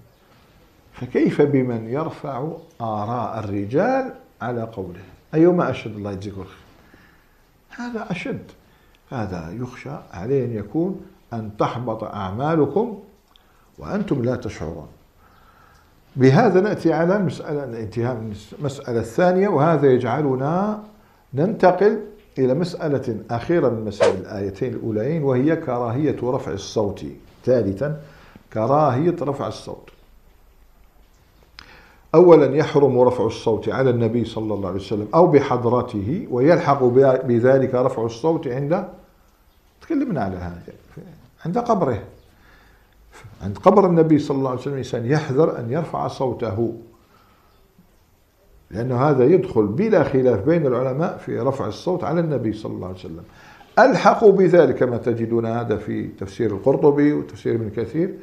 فكيف بمن يرفع آراء الرجال على قوله؟ أيما أشد؟ الله يجزيك الخير. هذا أشد. هذا يخشى عليه أن يكون أن تحبط أعمالكم وأنتم لا تشعرون. بهذا نأتي على المسألة الانتهاء من المسألة الثانية وهذا يجعلنا ننتقل إلى مسألة أخيرة من مسائل الآيتين الأولين وهي كراهية رفع الصوت. ثالثا كراهية رفع الصوت. أولا يحرم رفع الصوت على النبي صلى الله عليه وسلم أو بحضرته ويلحق بذلك رفع الصوت عند تكلمنا على هذا عند قبره. عند قبر النبي صلى الله عليه وسلم الإنسان يحذر أن يرفع صوته. لأن هذا يدخل بلا خلاف بين العلماء في رفع الصوت على النبي صلى الله عليه وسلم. ألحقوا بذلك كما تجدون هذا في تفسير القرطبي وتفسير ابن كثير.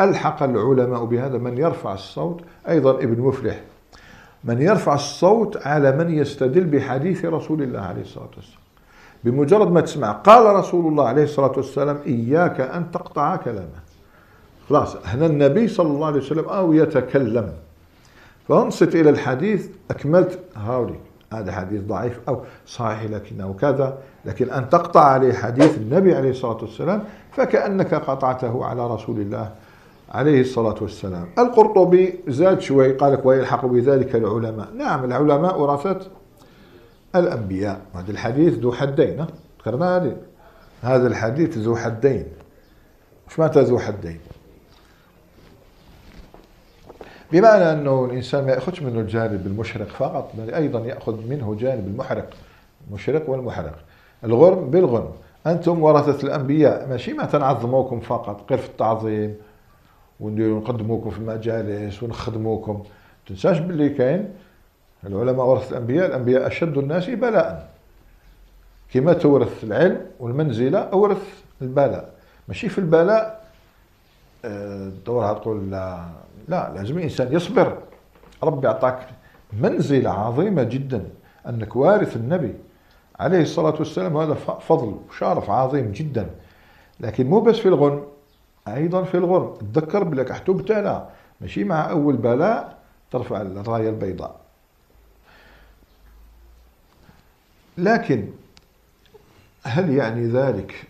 ألحق العلماء بهذا من يرفع الصوت أيضا ابن مفلح. من يرفع الصوت على من يستدل بحديث رسول الله عليه الصلاة والسلام. بمجرد ما تسمع قال رسول الله عليه الصلاة والسلام إياك أن تقطع كلامه. خلاص هنا النبي صلى الله عليه وسلم أو يتكلم فانصت إلى الحديث أكملت. هاولي هذا حديث ضعيف أو صحيح لكنه كذا. لكن أن تقطع عليه حديث النبي عليه الصلاة والسلام فكأنك قطعته على رسول الله عليه الصلاة والسلام. القرطبي زاد شوي قال لك ويلحق بذلك العلماء. نعم العلماء ورثة الأنبياء. هذا الحديث ذو حدين ذكرنا هذا الحديث ذو حدين. إيش معنى ذو حدين؟ بمعنى أنه الإنسان ما يأخذش منه الجانب المشرق فقط بل أيضا يأخذ منه جانب المحرق المشرق والمحرق. الغرم بالغرم أنتم ورثة الأنبياء ماشي ما تنعظموكم فقط غير في التعظيم ونديروا نقدموكم في المجالس ونخدموكم. تنساش باللي كاين العلماء ورثة الأنبياء الأنبياء أشد الناس بلاء. كما تورث العلم والمنزلة أورث البلاء. ماشي في البلاء دورها تقول لا لا لازم الإنسان يصبر. ربي أعطاك منزلة عظيمة جدا أنك وارث النبي عليه الصلاة والسلام هذا فضل وشرف عظيم جدا. لكن مو بس في الغنم أيضا في الغرم تذكر بلك احتبتنا ماشي مع أول بلاء ترفع الراية البيضاء. لكن هل يعني ذلك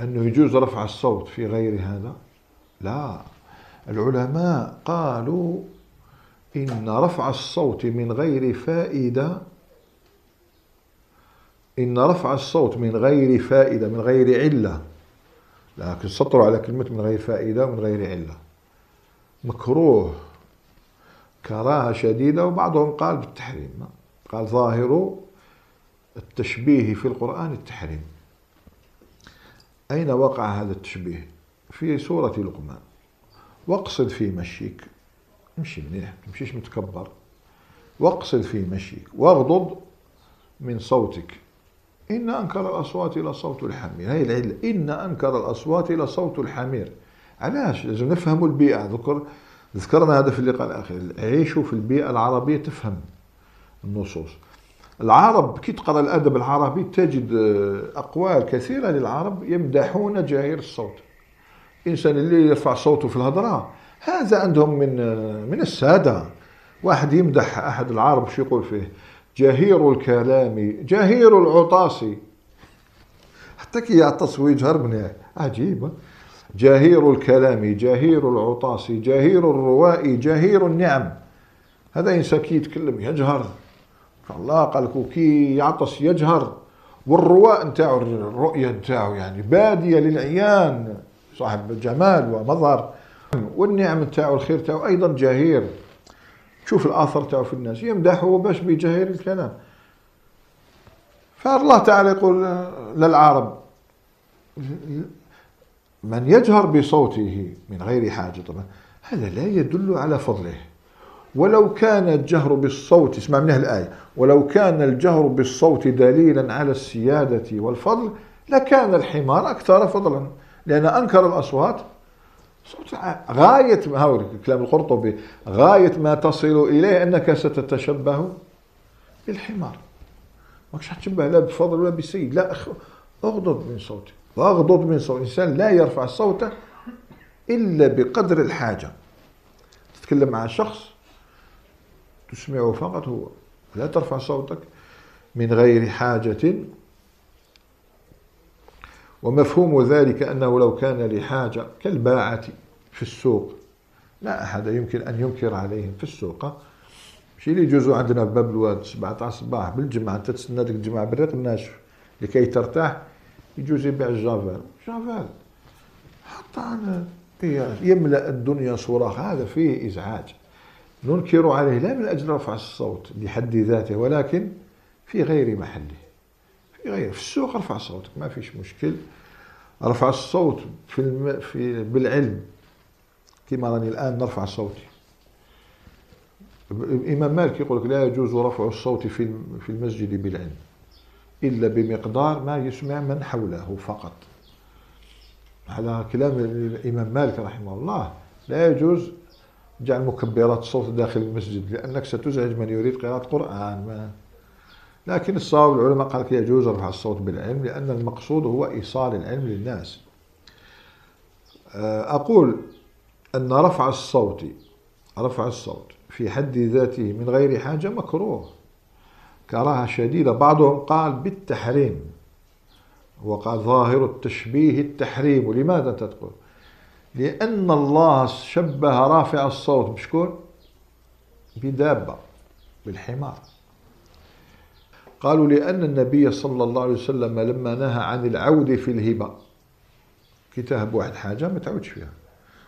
أنه يجوز رفع الصوت في غير هذا؟ لا. العلماء قالوا إن رفع الصوت من غير فائدة إن رفع الصوت من غير فائدة من غير علة. لكن سطروا على كلمة من غير فائدة ومن غير علة. مكروه كراهة شديدة وبعضهم قال بالتحريم. قال ظاهر التشبيه في القرآن التحريم. أين وقع هذا التشبيه؟ في سورة لقمان. واقصد في مشيك. امشي منيح تمشيش متكبر. واقصد في مشيك. واغضض من صوتك. إن أنكر الأصوات إلى صوت الحمير. هي العلة. إن أنكر الأصوات إلى صوت الحمير. علاش؟ لازم نفهموا البيئة. ذكر ذكرنا هذا في اللقاء الأخير. عيشوا في البيئة العربية تفهم النصوص. العرب كي تقرأ الأدب العربي تجد أقوال كثيرة للعرب يمدحون جاهير الصوت. الإنسان اللي يرفع صوته في الهضرة. هذا عندهم من من السادة. واحد يمدح أحد العرب شو يقول فيه؟ جهير الكلام جهير العطاس. حتى كي يعطس ويجهر منيح عجيب. جهير الكلام جهير العطاس جهير الرواء جهير النعم. هذا إنسان كي يتكلم يجهر. الله قال كي يعطس يجهر. والرواء نتاعو الرؤية نتاعو يعني بادية للعيان. صاحب جمال ومظهر. والنعم نتاعو الخير نتاعو أيضا جهير. شوف الآثر تاعو في الناس. يمدحه باش بجهير الكلام. فالله تعالى يقول للعرب من يجهر بصوته من غير حاجة. طبعا هذا لا يدل على فضله. ولو كان الجهر بالصوت اسمع منها الآية ولو كان الجهر بالصوت دليلا على السيادة والفضل لكان الحمار أكثر فضلا. لأن أنكر الأصوات صوت غاية هو كلام القرطبي غاية ما تصل إليه أنك ستتشبه بالحمار. ماكش حتشبه لا بفضل ولا بسيد. لا اغضض من صوتك واغضض من صوت الإنسان لا يرفع صوته إلا بقدر الحاجة. تتكلم مع شخص تسمعه فقط هو. لا ترفع صوتك من غير حاجة ومفهوم ذلك أنه لو كان لحاجة كالباعة في السوق لا أحد يمكن أن ينكر عليهم في السوق. شي اللي يجوزوا عندنا باب الواد 17 صباح بالجمعة أنت تستنى ديك الجمعة بالريق الناشف لكي ترتاح يجوز يبيع الجافال. جافال. حتى يملأ الدنيا صراخ هذا فيه إزعاج. ننكر عليه لا من أجل رفع الصوت بحد ذاته ولكن في غير محله. في غير في السوق ارفع صوتك ما فيش مشكل. رفع الصوت في, الم... في بالعلم. كما راني الآن نرفع صوتي. الإمام مالك يقول لك لا يجوز رفع الصوت في في المسجد بالعلم إلا بمقدار ما يسمع من حوله فقط. على كلام الإمام مالك رحمه الله لا يجوز جعل مكبرات الصوت داخل المسجد لأنك ستزعج من يريد قراءة قرآن. ما لكن الصواب العلماء قال يجوز رفع الصوت بالعلم لأن المقصود هو إيصال العلم للناس. آه، أقول أن رفع الصوت رفع الصوت في حد ذاته من غير حاجة مكروه. كراهة شديدة. بعضهم قال بالتحريم وقال ظاهر التشبيه التحريم. لماذا تقول؟ لأن الله شبه رافع الصوت بشكون بدابة بالحمار. قالوا لأن النبي صلى الله عليه وسلم لما نهى عن العود في الهبة. كتاب واحد حاجة ما تعودش فيها.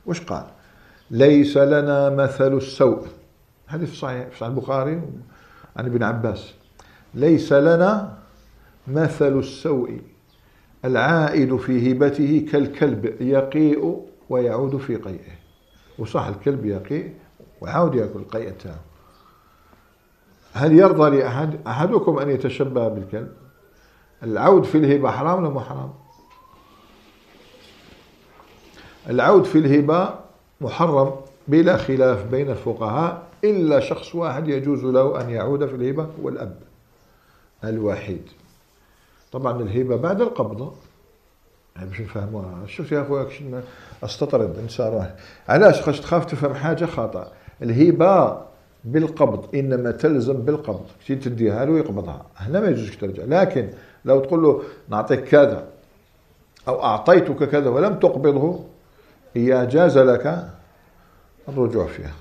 وش قال؟ ليس لنا مثل السوء. حديث صحيح في صحيح البخاري عن ابن عباس. ليس لنا مثل السوء. العائد في هبته كالكلب يقيء ويعود في قيئه. وصح الكلب يقيء ويعود يأكل القيء تاعه هل يرضى لأحد أحدكم أن يتشبه بالكلب؟ العود في الهبة حرام ولا مو حرام؟ العود في الهبة محرم بلا خلاف بين الفقهاء إلا شخص واحد يجوز له أن يعود في الهبة هو الأب الوحيد. طبعا الهبة بعد القبضة باش نفهموها شوف يا أخويا أستطرد إنسان علاش؟ خاش تخاف تفهم حاجة خطا الهبة بالقبض إنما تلزم بالقبض. كي تديها له يقبضها هنا ما يجوزش ترجع. لكن لو تقول له نعطيك كذا أو أعطيتك كذا ولم تقبضه هي جاز لك الرجوع فيها.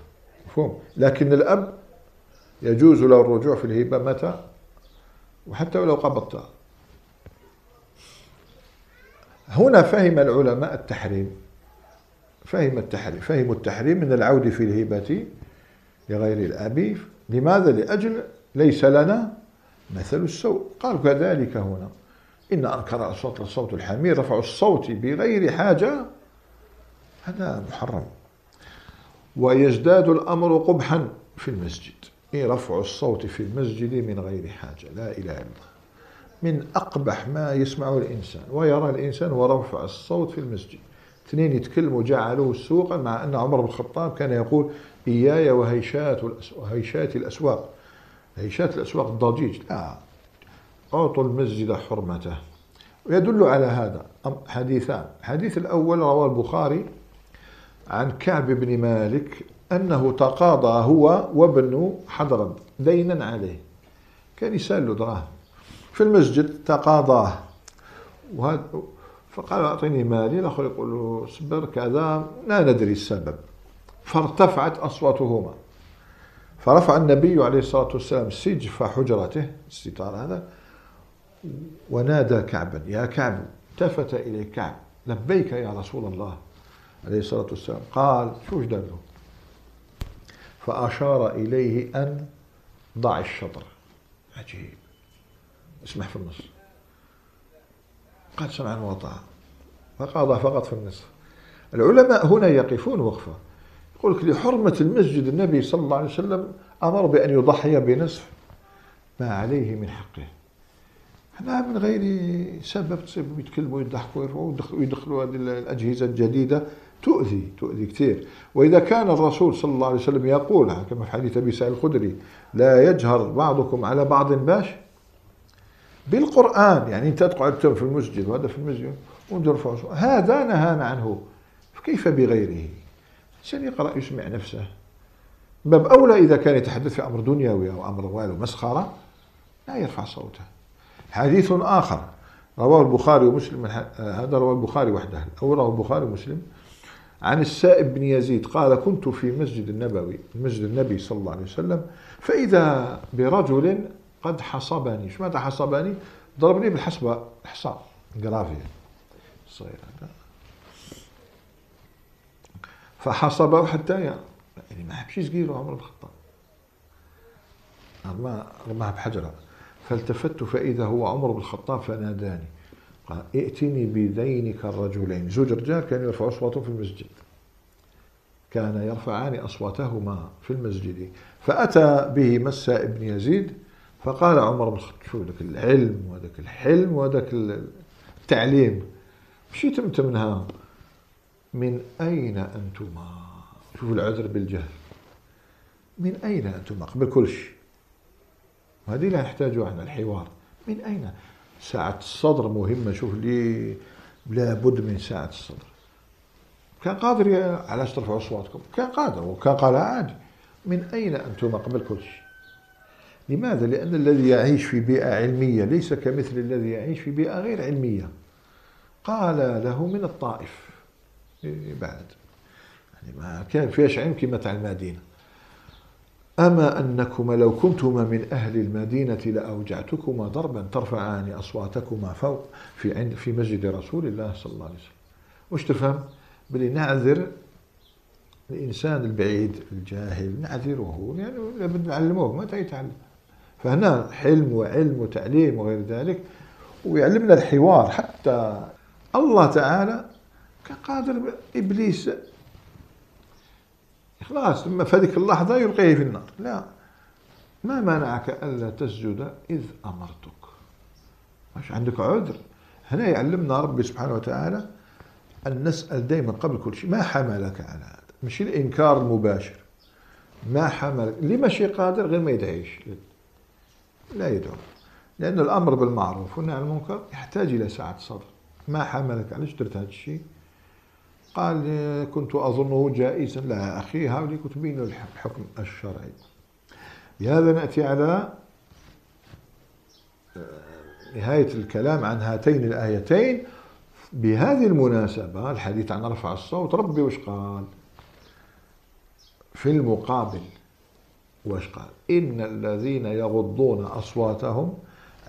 مفهوم؟ لكن الأب يجوز له الرجوع في الهبة متى؟ وحتى ولو قبضتها هنا فهم العلماء التحريم. فهم التحريم. فهموا التحريم من العود في الهبة لغير الأب. لماذا؟ لأجل ليس لنا مثل السوء قالوا كذلك هنا. إن أنكر الصوت الصوت الحمير رفع الصوت بغير حاجة هذا محرم. ويزداد الأمر قبحا في المسجد. إيه رفع الصوت في المسجد من غير حاجة. لا إله إلا الله. من أقبح ما يسمعه الإنسان. ويرى الإنسان هو رفع الصوت في المسجد. اثنين يتكلموا جعلوه سوقا مع أن عمر بن الخطاب كان يقول إياي وهيشات وهيشات الأسواق. هيشات الأسواق الضجيج لا. أعطوا المسجد حرمته. ويدل على هذا حديثان. الحديث الأول رواه البخاري عن كعب بن مالك أنه تقاضى هو وابن حضرد دينا عليه. كان يسأل له دراهم في المسجد تقاضاه. وهذا فقال أعطيني مالي. الآخر يقول له اصبر كذا. لا ندري السبب. فارتفعت أصواتهما. فرفع النبي عليه الصلاة والسلام سجف حجرته الستار هذا ونادى كعبا يا كعب التفت إليه كعب لبيك يا رسول الله. عليه الصلاة والسلام قال شو له فأشار إليه أن ضع الشطر. عجيب. اسمح في النص. قال سمعا وطاعة فقاضى فقط في النصف العلماء هنا يقفون وقفة. يقول لك لحرمة المسجد النبي صلى الله عليه وسلم أمر بأن يضحي بنصف ما عليه من حقه. إحنا من غير سبب تصيب يتكلموا يضحكوا ويدخلوا هذه الأجهزة الجديدة. تؤذي تؤذي كثير. وإذا كان الرسول صلى الله عليه وسلم يقول كما في حديث أبي سعيد الخدري لا يجهر بعضكم على بعض باش؟ بالقرآن يعني أنت تقعد في المسجد وهذا في المسجد وندير هذا نهانا عنه. فكيف بغيره؟ الإنسان يقرأ يسمع نفسه. باب أولى إذا كان يتحدث في أمر دنيوي أو أمر والو مسخرة لا يرفع صوته. حديث آخر رواه البخاري ومسلم هذا رواه البخاري وحده أو رواه البخاري ومسلم. عن السائب بن يزيد قال كنت في مسجد النبوي مسجد النبي صلى الله عليه وسلم فإذا برجل قد حصبني. ماذا حصبني؟ ضربني بالحصبة الحصى جرافيا صغير هذا فحصبه حتى يعني. ما حبش يسقيله عمر بن الخطاب. رماه رماه بحجره فالتفت فإذا هو عمر بن الخطاب فناداني. قال ائتني بذينك الرجلين. زوج رجال كانوا يرفعوا أصواتهم في المسجد. كان يرفعان أصواتهما في المسجد. فأتى به مسا ابن يزيد فقال عمر بن الخطاب شو ذاك العلم وذاك الحلم وذاك التعليم. مشيت أنت منها؟ من أين أنتما؟ شوف العذر بالجهل. من أين أنتما؟ قبل كل شيء هذه لا نحتاجها إحنا الحوار. من أين؟ ساعة الصدر مهمة. شوف لي لابد من ساعة الصدر. كان قادر علاش ترفعوا أصواتكم. كان قادر وكان قال عادي. من أين أنتم قبل كل شيء لماذا؟ لأن الذي يعيش في بيئة علمية ليس كمثل الذي يعيش في بيئة غير علمية. قال له من الطائف. بعد. يعني ما كان فيهاش علم كما تاع المدينة. أما أنكما لو كنتما من أهل المدينة لأوجعتكما ضربا ترفعان أصواتكما فوق في عند في مسجد رسول الله صلى الله عليه وسلم. وش تفهم؟ بلي نعذر الإنسان البعيد الجاهل نعذره. يعني لابد نعلموه متى يتعلم فهنا حلم وعلم وتعليم وغير ذلك ويعلمنا الحوار حتى الله تعالى كان قادر إبليس. خلاص ثم في هذيك اللحظة يلقيه في النار. لا ما منعك ألا تسجد إذ أمرتك. مش عندك عذر. هنا يعلمنا ربي سبحانه وتعالى أن نسأل دائما قبل كل شيء ما حملك على هذا؟ مش الإنكار المباشر. ما حملك لما شيء قادر غير ما يدعيش. لا يدعو. لأن الأمر بالمعروف والنهي عن المنكر يحتاج إلى ساعة صبر. ما حملك علاش درت هذا الشيء؟ قال كنت أظنه جائزا لا أخي. هؤلاء كتبين الحكم الشرعي. بهذا نأتي على آه، نهاية الكلام عن هاتين الآيتين بهذه المناسبة الحديث عن رفع الصوت ربي وش قال؟ في المقابل وش قال؟ إن الذين يغضون أصواتهم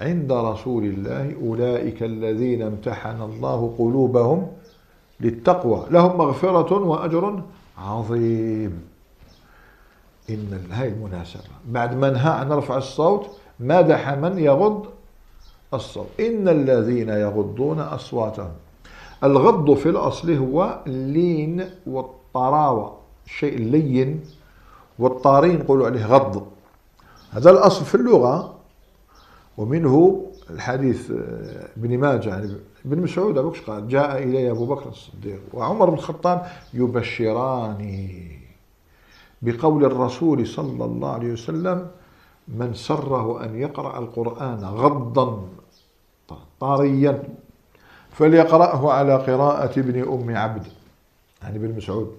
عند رسول الله أولئك الذين امتحن الله قلوبهم للتقوى. لهم مغفرة وأجر عظيم. إن هاي المناسبة بعد ما نهى عن رفع الصوت مدح من يغض الصوت. إن الذين يغضون أصواتهم. الغض في الأصل هو اللين والطراوة. الشيء اللين والطارين يقولوا عليه غض. هذا الأصل في اللغة. ومنه الحديث آه، ابن ماجه يعني ابن مسعود أبوكش قال جاء إلي أبو بكر الصديق وعمر بن الخطاب يبشراني بقول الرسول صلى الله عليه وسلم من سره أن يقرأ القرآن غضا طاريا فليقرأه على قراءة ابن أم عبد. يعني ابن مسعود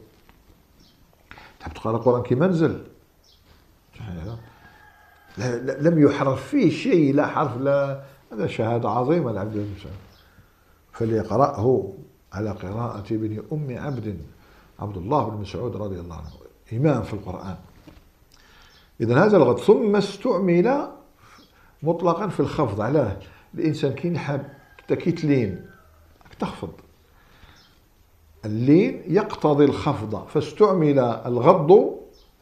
تحب تقرأ القرآن كي منزل؟ لم يحرف فيه شيء لا حرف لا هذا شهادة عظيمة لعبد مسعود فليقرأه على قراءة ابن أم عبد عبد الله بن مسعود رضي الله عنه. إمام في القرآن. إذا هذا الغد. ثم استعمل مطلقا في الخفض. علاه الإنسان كي نحب تكيت لين تخفض. اللين يقتضي الخفض. فاستعمل الغض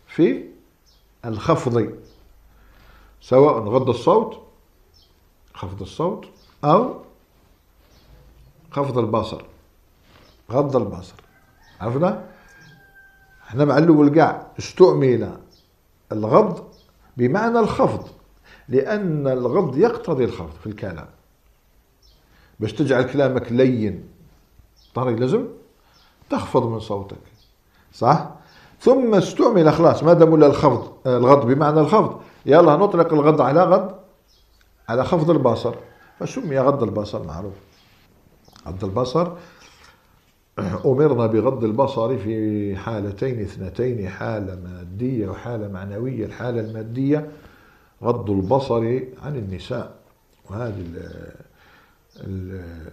في الخفض. سواء غض الصوت خفض الصوت أو خفض البصر. غض البصر. عرفنا؟ إحنا مع الأول كاع استعمل الغض بمعنى الخفض لأن الغض يقتضي الخفض في الكلام. باش تجعل كلامك لين طري لازم تخفض من صوتك. صح؟ ثم استعمل خلاص ما دام ولا الخفض الغض بمعنى الخفض يلا نطلق الغض على غض. على خفض البصر. فسمي غض البصر معروف. غض البصر أمرنا بغض البصر في حالتين اثنتين حالة مادية وحالة معنوية. الحالة المادية غض البصر عن النساء. وهذه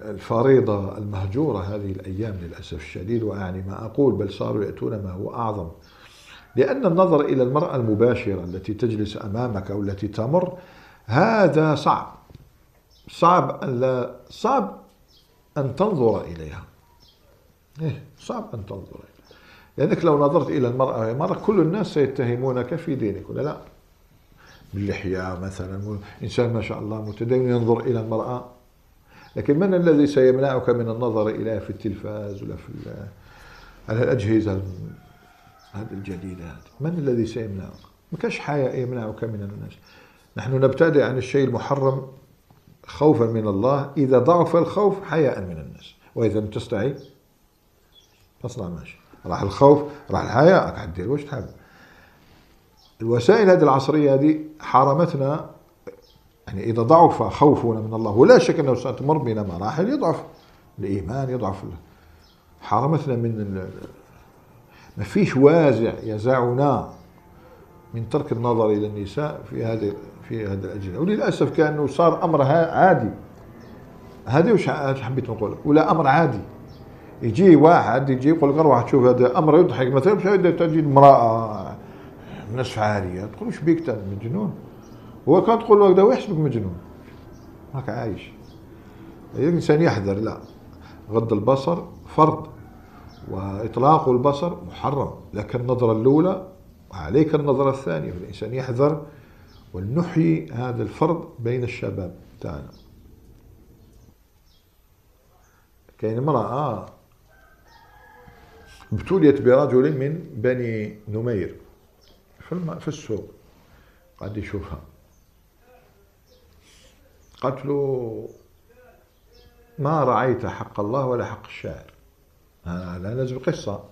الفريضة المهجورة هذه الأيام للأسف الشديد وأعني ما أقول بل صاروا يأتون ما هو أعظم. لأن النظر إلى المرأة المباشرة التي تجلس أمامك أو التي تمر هذا صعب. صعب أن لا صعب أن تنظر إليها. إيه صعب أن تنظر إليها. لأنك لو نظرت إلى المرأة مرة كل الناس سيتهمونك في دينك ولا لا؟ باللحية مثلا إنسان ما شاء الله متدين ينظر إلى المرأة. لكن من الذي سيمنعك من النظر إليها في التلفاز ولا في على الأجهزة هذه الجديدة؟ من الذي سيمنعك؟ ما كاش حياء يمنعك من الناس. نحن نبتعد عن الشيء المحرم خوفا من الله إذا ضعف الخوف حياء من الناس. وإذا لم تستعي تصنع ماشي راح الخوف راح الحياء حدير واش تحب. الوسائل هذه العصرية هذه حرمتنا. يعني إذا ضعف خوفنا من الله ولا شك أنه ستمر بنا مراحل يضعف. الإيمان يضعف. حرمتنا من ما فيش وازع يزعنا من ترك النظر إلى النساء في هذه في هذا الأجهزة وللأسف كأنه صار أمر عادي. هذه وش حبيت نقول ولا أمر عادي. يجي واحد يجي يقول لك روح تشوف هذا أمر يضحك. مثلا مش تجي امرأة نصف عارية تقول وش بيك مجنون هو كان تقول له هكذا ويحسبك مجنون؟ هاك عايش. الإنسان يحذر لا. غض البصر فرض وإطلاق البصر محرم. لكن النظرة الأولى وعليك النظرة الثانية. فالإنسان يحذر ولنحيي هذا الفرض بين الشباب. تاعنا كاين امرأة ابتليت برجل من بني نمير في في السوق. قاعد يشوفها. قالت له ما رعيت حق الله ولا حق الشاعر. لا لازم قصة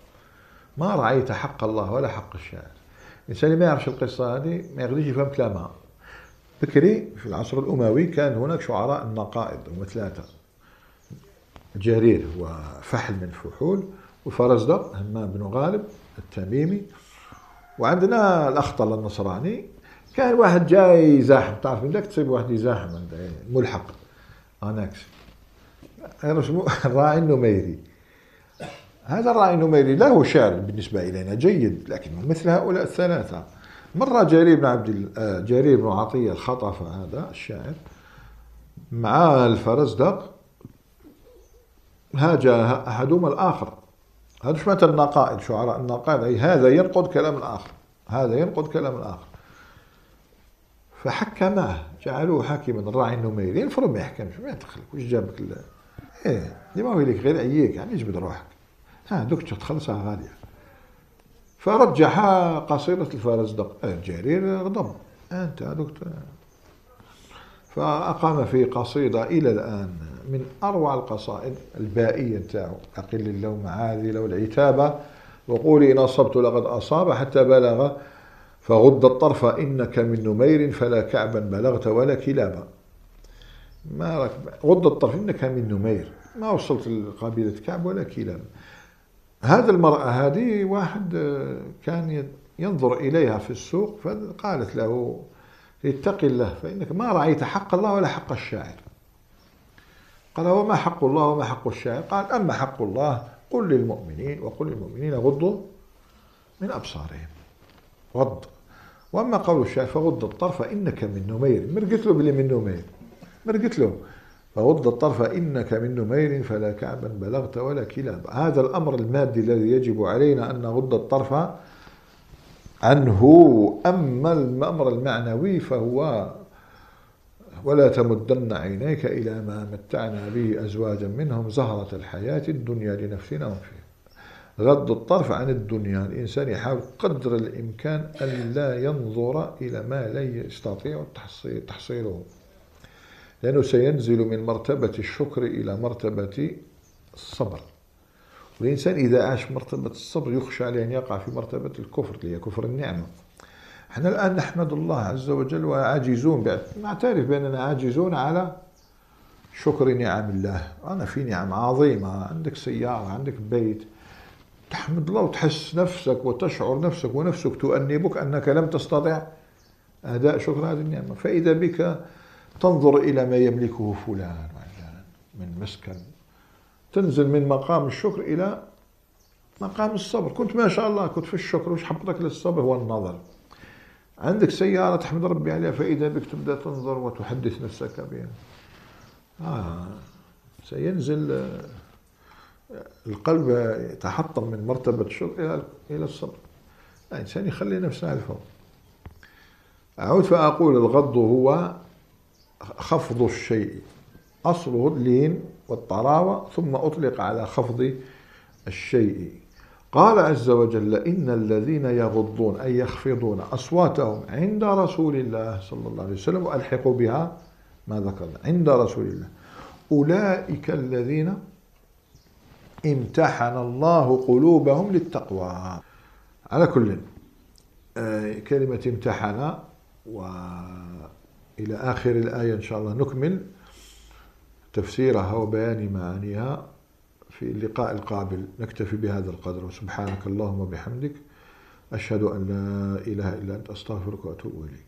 ما رعيت حق الله ولا حق الشاعر. الإنسان اللي ما يعرفش القصة هذه ما يقدرش يفهم كلامها. بكري في العصر الأموي كان هناك شعراء النقائض هم ثلاثة. جرير وفحل من فحول وفرزدق همام بن غالب التميمي. وعندنا الأخطل النصراني كان واحد جاي يزاحم تعرف من ذاك تصيب واحد يزاحم ملحق آناكس. اسمه الراعي النميري. هذا الراعي النميري له شعر بالنسبة إلينا جيد لكنه مثل هؤلاء الثلاثة. مرة جرير بن عبد آه، جرير بن عطية الخطف هذا الشاعر مع الفرزدق هاجا أحدهما الآخر. هذا مثل النقائد شعراء النقائد أي هذا ينقض كلام الآخر هذا ينقض كلام الآخر. فحكمه جعلوه حاكما. الراعي النميري المفروض ما يحكمش ما يدخلك وش جابك ال... إيه ديما هو لك غير عييك يعني يجبد روحك. ها دوك تخلصها غالية فرجح قصيدة الفرزدق الجرير غضب. أنت دوك فأقام في قصيدة إلى الآن من أروع القصائد البائية نتاعو أقل اللوم عاذلة والعتابة. وقولي إن أصبت لقد أصاب حتى بلغ. فغض الطرف إنك من نمير فلا كعبا بلغت ولا كلابا ما رك غض الطرف إنك من نمير. ما وصلت لقبيلة كعب ولا كلاب. هذا المرأة هذه واحد آه، كان ينظر إليها في السوق فقالت له اتق الله فإنك ما رأيت حق الله ولا حق الشاعر. قال وما حق الله وما حق الشاعر؟ قال أما حق الله قل للمؤمنين وقل للمؤمنين غضوا من أبصارهم. غض. وأما قول الشاعر فغض الطرف انك من نمير. مرقت له بلي من نمير؟ مرقت له فغض الطرف إنك من نمير فلا كعبا بلغت ولا كلاب. هذا الأمر المادي الذي يجب علينا أن نغض الطرف عنه. أما الأمر المعنوي فهو ولا تمدن عينيك إلى ما متعنا به أزواجا منهم زهرة الحياة الدنيا لنفسنا فيه غض الطرف عن الدنيا. الإنسان يحاول قدر الإمكان أن لا ينظر إلى ما لا يستطيع تحصيله. لأنه سينزل من مرتبة الشكر إلى مرتبة الصبر. والإنسان إذا عاش مرتبة الصبر يخشى عليه أن يقع في مرتبة الكفر اللي هي كفر النعمة. إحنا الآن نحمد الله عز وجل وعاجزون نعترف بأننا عاجزون على شكر نعم الله. أنا في نعم عظيمة. عندك سيارة عندك بيت. تحمد الله وتحس نفسك وتشعر نفسك ونفسك تؤنبك أنك لم تستطع أداء شكر هذه النعمة. فإذا بك تنظر إلى ما يملكه فلان وعلان من مسكن. تنزل من مقام الشكر إلى مقام الصبر. كنت ما شاء الله كنت في الشكر. وش حبطك للصبر؟ هو النظر. عندك سيارة تحمد ربي عليها فإذا بك تبدأ تنظر وتحدث نفسك بها. آه سينزل آه، القلب يتحطم من مرتبة الشكر إلى إلى الصبر. الإنسان يخلي نفسه على الفوق أعود فأقول الغض هو خفض الشيء أصله اللين والطراوة ثم أطلق على خفض الشيء. قال عز وجل إن الذين يغضون أي يخفضون أصواتهم عند رسول الله صلى الله عليه وسلم وألحقوا بها ما ذكرنا عند رسول الله. أولئك الذين امتحن الله قلوبهم للتقوى. على كل آه، كلمة امتحن وإلى آخر الآية إن شاء الله نكمل تفسيرها وبيان معانيها في اللقاء القابل. نكتفي بهذا القدر. وسبحانك اللهم وبحمدك. أشهد أن لا إله إلا أنت. أستغفرك وأتوب إليك.